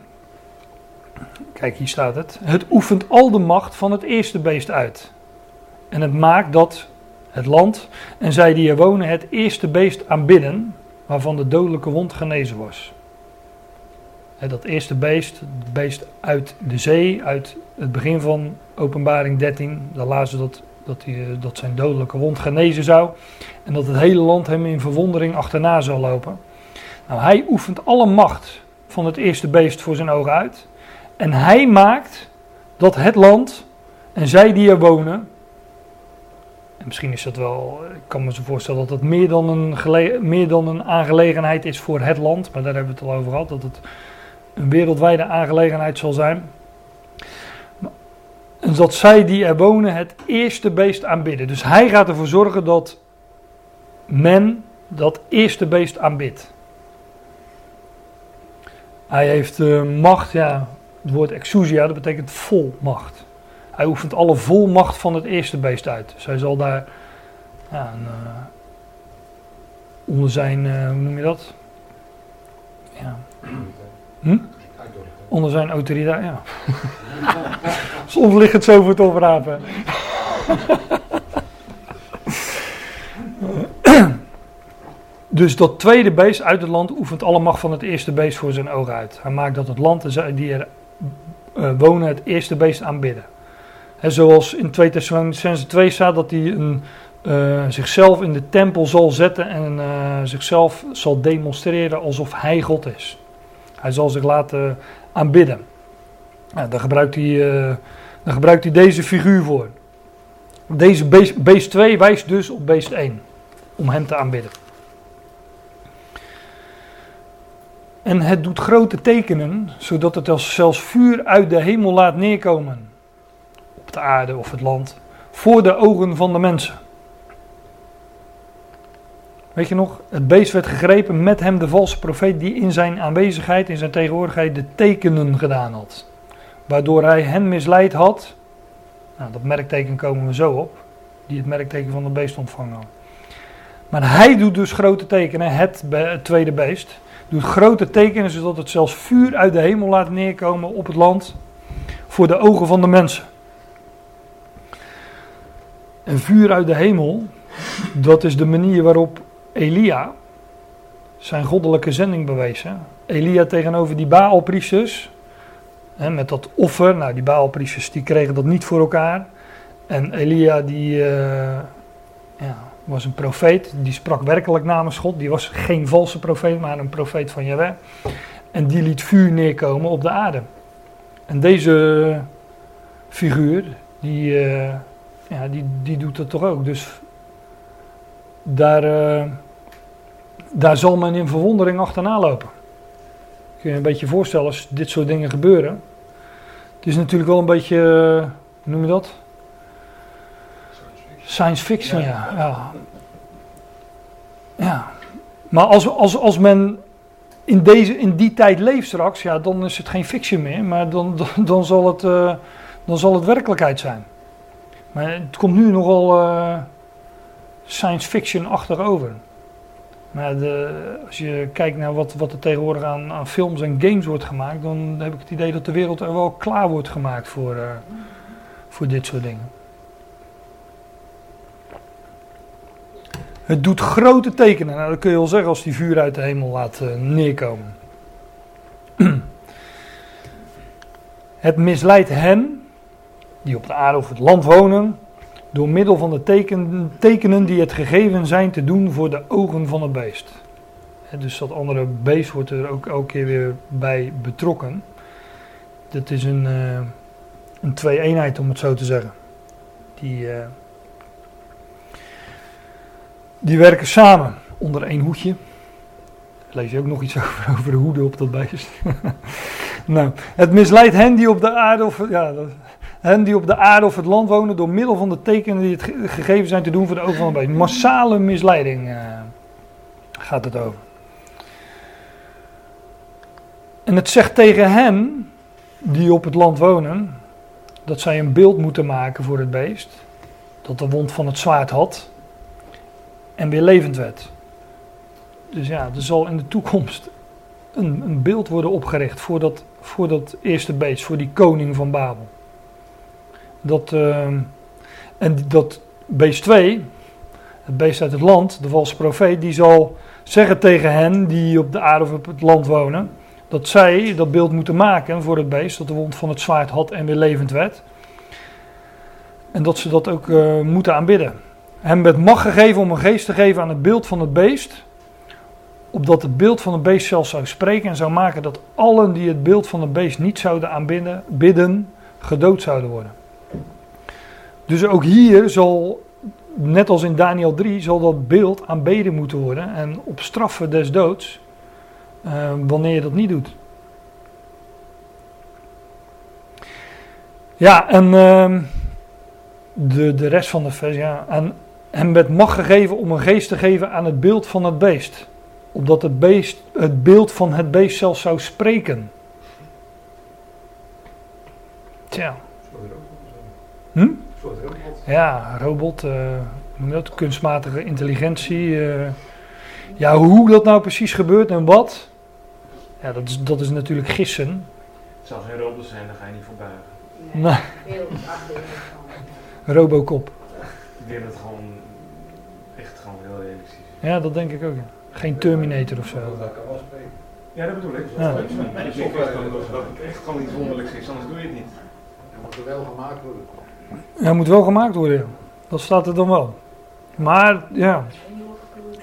Kijk, hier staat het. Het oefent al de macht van het eerste beest uit. En het maakt dat het land en zij die er wonen het eerste beest aanbidden, waarvan de dodelijke wond genezen was. Dat eerste beest, het beest uit de zee, uit het begin van openbaring 13, daar lazen dat, dat, die, eh, dat zijn dodelijke wond genezen zou. En dat het hele land hem in verwondering achterna zou lopen. Nou, hij oefent alle macht van het eerste beest voor zijn ogen uit. En hij maakt dat het land en zij die er wonen. En misschien is dat wel, ik kan me zo voorstellen dat het meer dan, een gele- meer dan een aangelegenheid is voor het land. Maar daar hebben we het al over gehad, dat het een wereldwijde aangelegenheid zal zijn. En dat zij die er wonen het eerste beest aanbidden. Dus hij gaat ervoor zorgen dat men dat eerste beest aanbidt. Hij heeft eh, macht, ja, het woord exousia, dat betekent volmacht. Hij oefent alle volmacht van het eerste beest uit. Dus hij zal daar ja, een, eh, onder zijn, eh, hoe noem je dat? Ja, Hm? onder zijn autoriteit, ja. Soms ligt het zo voor het oprapen. Dus dat tweede beest uit het land oefent alle macht van het eerste beest voor zijn ogen uit. Hij maakt dat het land die er eh, wonen het eerste beest aanbidden. Zoals in 2 Thessalonicenzen 2 staat dat hij een, eh, zichzelf in de tempel zal zetten en eh, zichzelf zal demonstreren alsof hij God is. Hij zal zich laten aanbidden. Nou, daar, gebruikt hij, eh, gebruikt hij deze figuur voor. Deze beest, beest 2 wijst dus op beest 1 om hem te aanbidden. En het doet grote tekenen, zodat het als zelfs vuur uit de hemel laat neerkomen. Aarde of het land. Voor de ogen van de mensen. Weet je nog? Het beest werd gegrepen met hem de valse profeet die in zijn aanwezigheid, in zijn tegenwoordigheid de tekenen gedaan had. Waardoor hij hen misleid had. Nou, dat merkteken komen we zo op. Die het merkteken van het beest ontvangen. Maar hij doet dus grote tekenen, het tweede beest doet grote tekenen zodat het zelfs vuur uit de hemel laat neerkomen op het land voor de ogen van de mensen. En vuur uit de hemel, dat is de manier waarop Elia zijn goddelijke zending bewees. Hè? Elia tegenover die Baalpriesters, met dat offer. Nou, die Baalpriesters die kregen dat niet voor elkaar. En Elia die eh, ja, was een profeet, die sprak werkelijk namens God. Die was geen valse profeet, maar een profeet van Jahweh. En die liet vuur neerkomen op de aarde. En deze figuur, die, eh, ja, die, die doet dat toch ook. Dus daar, uh, daar zal men in verwondering achterna lopen. Kun je een beetje voorstellen als dit soort dingen gebeuren. Het is natuurlijk wel een beetje, uh, hoe noem je dat? Science fiction, ja. ja. ja. Maar als, als, als men in, deze, in die tijd leeft straks, ja, dan is het geen fiction meer, maar dan, dan, dan zal, het, uh, dan zal het werkelijkheid zijn. Maar het komt nu nogal uh, science fiction achterover. Maar de, als je kijkt naar wat, wat er tegenwoordig aan, aan, films en games wordt gemaakt, dan heb ik het idee dat de wereld er wel klaar wordt gemaakt voor, uh, voor dit soort dingen. Het doet grote tekenen. Nou, dat kun je wel zeggen als die vuur uit de hemel laat uh, neerkomen. het misleidt hen, die op de aarde of het land wonen, door middel van de teken, tekenen die het gegeven zijn te doen voor de ogen van het beest. Dus dat andere beest wordt er ook elke keer weer bij betrokken. Dat is een, uh, een twee-eenheid om het zo te zeggen. Die... Uh, die werken samen onder één hoedje. Lees je ook nog iets over, over de hoeden op dat beest. nou, het misleidt hen die op de aarde of, ja, hen die op de aarde of het land wonen door middel van de tekenen die het gegeven zijn te doen voor de ogen van het beest. Massale misleiding uh, gaat het over. En het zegt tegen hen die op het land wonen dat zij een beeld moeten maken voor het beest dat de wond van het zwaard had en weer levend werd. Dus ja, er zal in de toekomst een, een beeld worden opgericht voor dat, voor dat eerste beest, voor die koning van Babel. Dat, uh, en dat beest 2, het beest uit het land, de valse profeet, die zal zeggen tegen hen die op de aarde of op het land wonen, dat zij dat beeld moeten maken voor het beest, dat de wond van het zwaard had en weer levend werd. En dat ze dat ook uh, moeten aanbidden hem werd macht gegeven om een geest te geven aan het beeld van het beest. Opdat het beeld van het beest zelfs zou spreken en zou maken dat allen die het beeld van het beest niet zouden aanbidden, bidden, gedood zouden worden. Dus ook hier zal, net als in Daniel 3, zal dat beeld aanbeden moeten worden en op straffen des doods uh, wanneer je dat niet doet. Ja, en uh, de, de rest van de vers, ja, en hem werd macht gegeven om een geest te geven aan het beeld van het beest. Opdat het, beest, het beeld van het beest zelfs zou spreken. Tja. Hm? Ja, robot, uh, noem dat, kunstmatige intelligentie. Uh, ja, hoe dat nou precies gebeurt en wat, ja, dat is, dat is natuurlijk gissen. Het zal geen robot zijn, daar ga je niet voor buigen. Nee. nee. Robocop. Ik denk dat het gewoon echt gewoon heel realistisch is. Ja, dat denk ik ook. Ja. Geen Terminator of zo. Ja, dat bedoel ik. Ja. Dat het echt gewoon iets wonderlijks is, anders doe je het niet. Het moet er wel gemaakt worden. Ja, moet wel gemaakt worden. Dat staat er dan wel. Maar ja,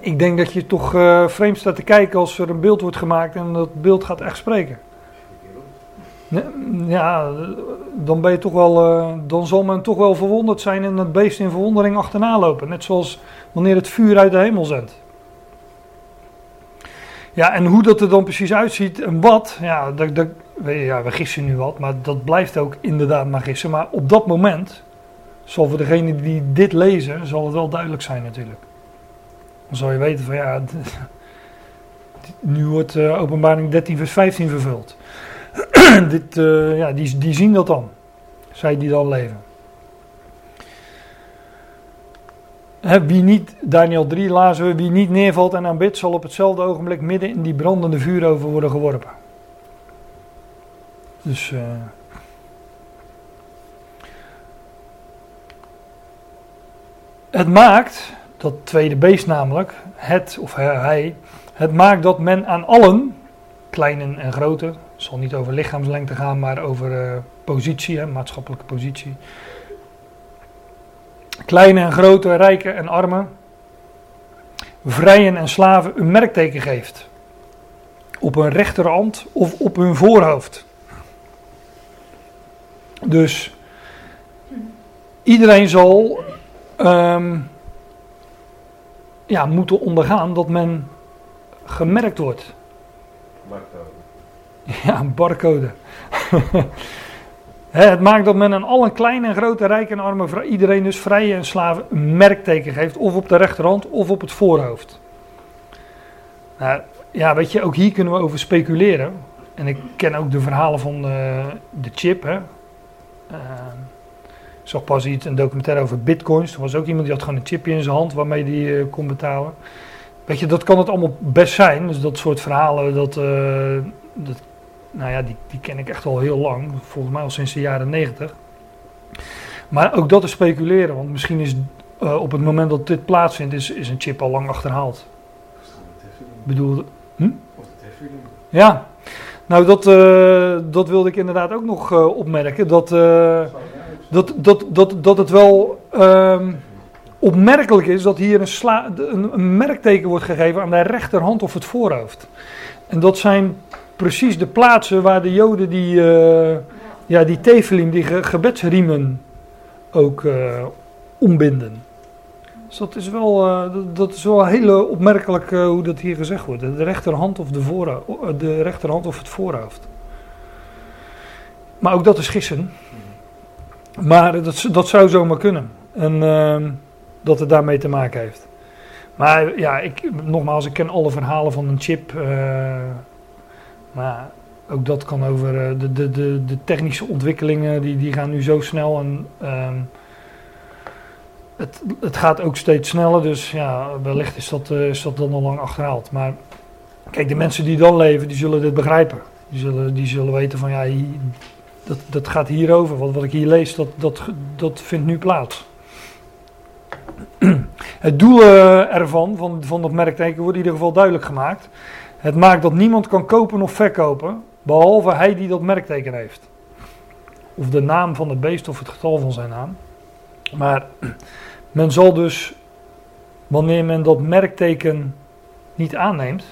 ik denk dat je toch uh, vreemd staat te kijken als er een beeld wordt gemaakt en dat beeld gaat echt spreken. Ja, dan ben je toch wel, uh, dan zal men toch wel verwonderd zijn en het beest in verwondering achterna lopen. Net zoals wanneer het vuur uit de hemel zendt. Ja, en hoe dat er dan precies uitziet en wat, ja, dat, dat, ja, we gissen nu wat, maar dat blijft ook inderdaad maar gissen. Maar op dat moment zal voor degene die dit lezen, zal het wel duidelijk zijn natuurlijk. Dan zal je weten van ja, nu wordt uh, openbaring 13 vers 15 vervuld. Dit, uh, ja, die, die zien dat dan. Zij die dan leven. wie niet, Daniel 3 lazen we, wie niet neervalt en aanbidt, zal op hetzelfde ogenblik midden in die brandende vuuroven worden geworpen. Dus. Eh, het maakt, dat tweede beest namelijk, het of hij, het maakt dat men aan allen, kleinen en grote, het zal niet over lichaamslengte gaan, maar over eh, positie, hè, maatschappelijke positie Kleine en grote, rijke en armen, vrijen en slaven een merkteken geeft. Op hun rechterhand of op hun voorhoofd. Dus iedereen zal ehm, ja, moeten ondergaan dat men gemerkt wordt. Barcode. Ja, een barcode. Het maakt dat men aan alle kleine en grote, rijke en arme, iedereen dus vrije en slaven een merkteken geeft. Of op de rechterhand of op het voorhoofd. Nou, ja, weet je, ook hier kunnen we over speculeren. En ik ken ook de verhalen van de, de chip. Hè. Eh, ik zag pas iets, een documentaire over bitcoins. Er was ook iemand die had gewoon een chipje in zijn hand waarmee die eh, kon betalen. Weet je, dat kan het allemaal best zijn. Dus dat soort verhalen, dat, eh, dat, nou ja, die, die ken ik echt al heel lang. Volgens mij al sinds de jaren negentig. Maar ook dat is speculeren. Want misschien is eh, op het moment dat dit plaatsvindt, is, is een chip al lang achterhaald. Bedoel, Of de Teflon. ja. Nou, dat, eh, dat wilde ik inderdaad ook nog eh, opmerken. Dat, dat, dat, dat, dat het wel ehm, opmerkelijk is dat hier een, sla, een, een merkteken wordt gegeven aan de rechterhand of het voorhoofd. En dat zijn precies de plaatsen waar de Joden die, eh ja, die tefelim, die ge- gebedsriemen ook eh, ombinden. Dus dat is wel, eh, dat, is wel heel opmerkelijk hoe dat hier gezegd wordt. De rechterhand of, de voorho- de rechterhand of het voorhoofd. Maar ook dat is gissen. Maar dat, dat zou zomaar kunnen. En ehm, dat het daarmee te maken heeft. Maar ja, ik, nogmaals, ik ken alle verhalen van een chip. Maar ook dat kan over eh, de, de, de, de technische ontwikkelingen, die, die gaan nu zo snel. En ehm, het, het gaat ook steeds sneller, dus ja, wellicht is dat, eh, is dat dan al lang achterhaald. Maar kijk, de mensen die dan leven, die zullen dit begrijpen. Die zullen, die zullen weten van ja, dat, dat gaat hierover. Wat, wat ik hier lees, dat, dat, dat vindt nu plaats. Het doel eh, ervan, van, van dat merkteken, wordt in ieder geval duidelijk gemaakt. Het maakt dat niemand kan kopen of verkopen, behalve hij die dat merkteken heeft. Of de naam van het beest of het getal van zijn naam. Maar men zal dus, wanneer men dat merkteken niet aanneemt,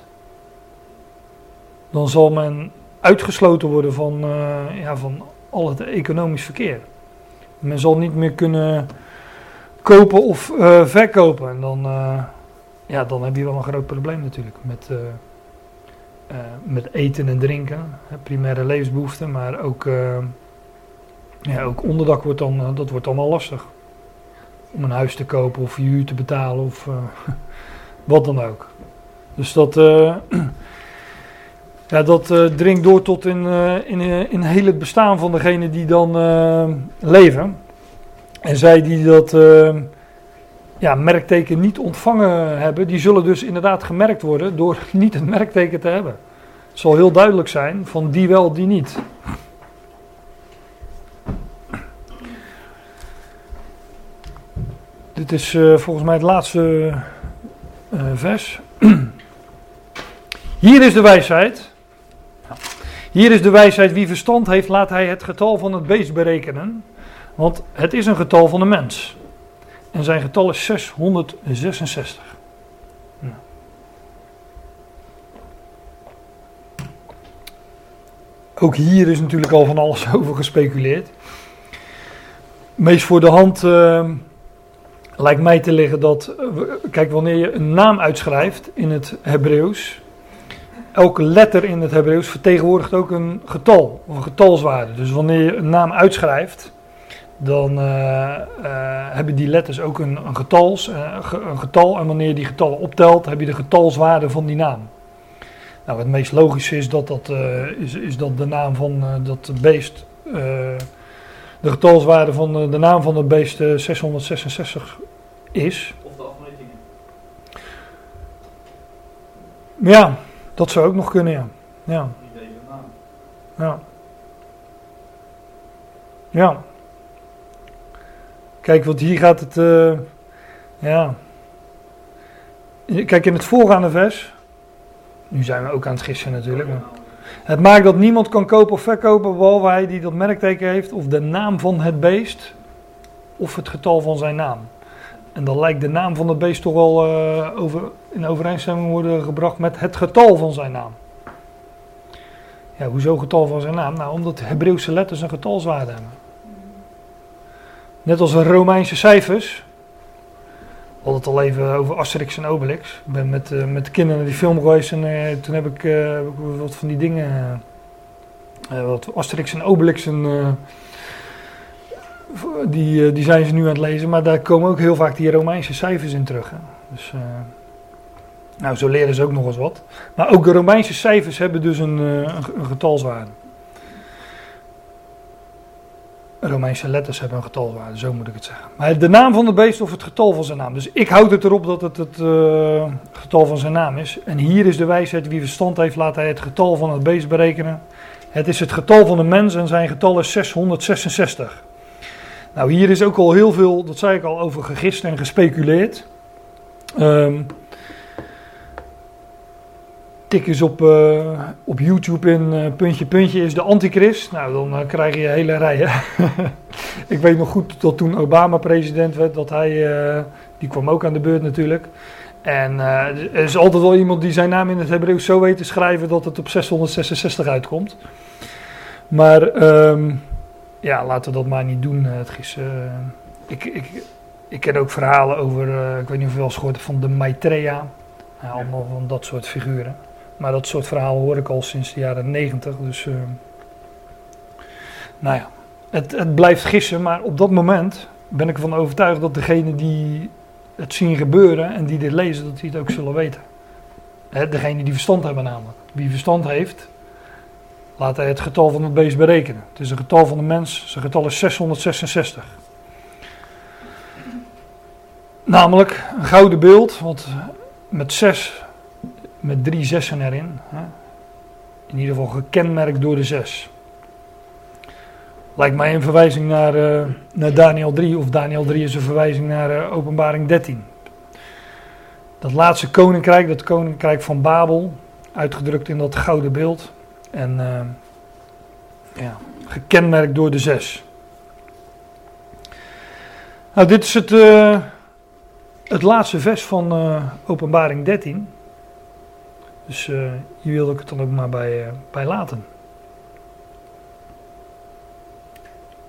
dan zal men uitgesloten worden van, eh, ja, van al het economisch verkeer. Men zal niet meer kunnen kopen of eh, verkopen. En dan, eh, ja, dan heb je wel een groot probleem natuurlijk met, eh, met eten en drinken. Primaire levensbehoeften, maar ook, eh, ja, ook onderdak wordt dan, eh, dat wordt dan al lastig. Om een huis te kopen of huur te betalen of wat dan ook. Dus dat, ja, dat dringt door tot in, in, in heel het bestaan van degene die dan leven. En zij die dat ja, merkteken niet ontvangen hebben, die zullen dus inderdaad gemerkt worden door niet het merkteken te hebben. Het zal heel duidelijk zijn van die wel, die niet. Dit is eh, volgens mij het laatste eh, vers. Hier is de wijsheid. Hier is de wijsheid. Wie verstand heeft, laat hij het getal van het beest berekenen. Want het is een getal van de mens. En zijn getal is 666. Nou. Ook hier is natuurlijk al van alles over gespeculeerd. Meest voor de hand eh, lijkt mij te liggen dat, kijk, wanneer je een naam uitschrijft in het Hebreeuws, elke letter in het Hebreeuws vertegenwoordigt ook een getal, of een getalswaarde. Dus wanneer je een naam uitschrijft, dan eh, eh, hebben die letters ook een, een, getals, eh, een getal. En wanneer je die getallen optelt, heb je de getalswaarde van die naam. Nou, het meest logische is dat, dat, is, is dat de naam van dat beest, de getalswaarde van de naam van het beest eh, 666 is. Of de afmetingen. Ja, dat zou ook nog kunnen, ja. Ja, Niet deze naam. ja. Ja. Kijk, want hier gaat het. eh, Ja. Kijk, in het voorgaande vers. Nu zijn we ook aan het gissen natuurlijk. Maar het maakt dat niemand kan kopen of verkopen. behalve hij die dat merkteken heeft. of de naam van het beest. of het getal van zijn naam. En dan lijkt de naam van het beest toch wel eh, over, in overeenstemming worden gebracht met het getal van zijn naam. Ja, hoezo getal van zijn naam? Nou, omdat Hebreeuwse letters een getalswaarde hebben. Net als de Romeinse cijfers. We hadden het al even over Asterix en Obelix. Ik ben met, uh, met de kinderen naar die film geweest en uh, toen heb ik, ik, wat van die dingen. wat Asterix en Obelix en, die, die zijn ze nu aan het lezen, maar daar komen ook heel vaak die Romeinse cijfers in terug. Hè. Dus, nou, zo leren ze ook nog eens wat. Maar ook de Romeinse cijfers hebben dus een, een, een getalswaarde. Romeinse letters hebben een getalwaarde, zo moet ik het zeggen. Maar de naam van de beest of het getal van zijn naam. Dus ik houd het erop dat het het uh, getal van zijn naam is. En hier is de wijsheid, wie verstand heeft, laat hij het getal van het beest berekenen. Het is het getal van de mens en zijn getal is 666. Nou, hier is ook al heel veel, dat zei ik al, over gegist en gespeculeerd. Um, tik eens op, uh, op YouTube in uh, puntje puntje is de antichrist. Nou, dan uh, krijg je hele rij. ik weet nog goed dat toen Obama president werd, dat hij, die kwam ook aan de beurt natuurlijk. En er is altijd wel iemand die zijn naam in het Hebreeuws zo weet te schrijven dat het op 666 uitkomt. Maar um, ja, laten we dat maar niet doen. Het is, ik, ik, ik ken ook verhalen over, ik weet niet of je wel eens gehoord van de Maitreya. Ja, allemaal van dat soort figuren. Maar dat soort verhalen hoor ik al sinds de jaren negentig. Dus, uh, nou ja, het, het blijft gissen. Maar op dat moment ben ik ervan overtuigd dat degene die het zien gebeuren en die dit lezen, dat die het ook zullen weten. Hè, degene die verstand hebben namelijk. Wie verstand heeft, laat hij het getal van het beest berekenen. Het is een getal van de mens, zijn getal is 666. Namelijk een gouden beeld, want met zes met drie zessen erin. Hè? In ieder geval gekenmerkt door de zes. Lijkt mij een verwijzing naar, uh, naar Daniel 3, of Daniel 3 is een verwijzing naar uh, Openbaring 13. Dat laatste koninkrijk, dat koninkrijk van Babel, uitgedrukt in dat gouden beeld. En uh, ja, gekenmerkt door de zes. Nou, dit is het, het laatste vers van Openbaring 13. Dus uh, hier wilde ik het dan ook maar bij, uh, bij laten.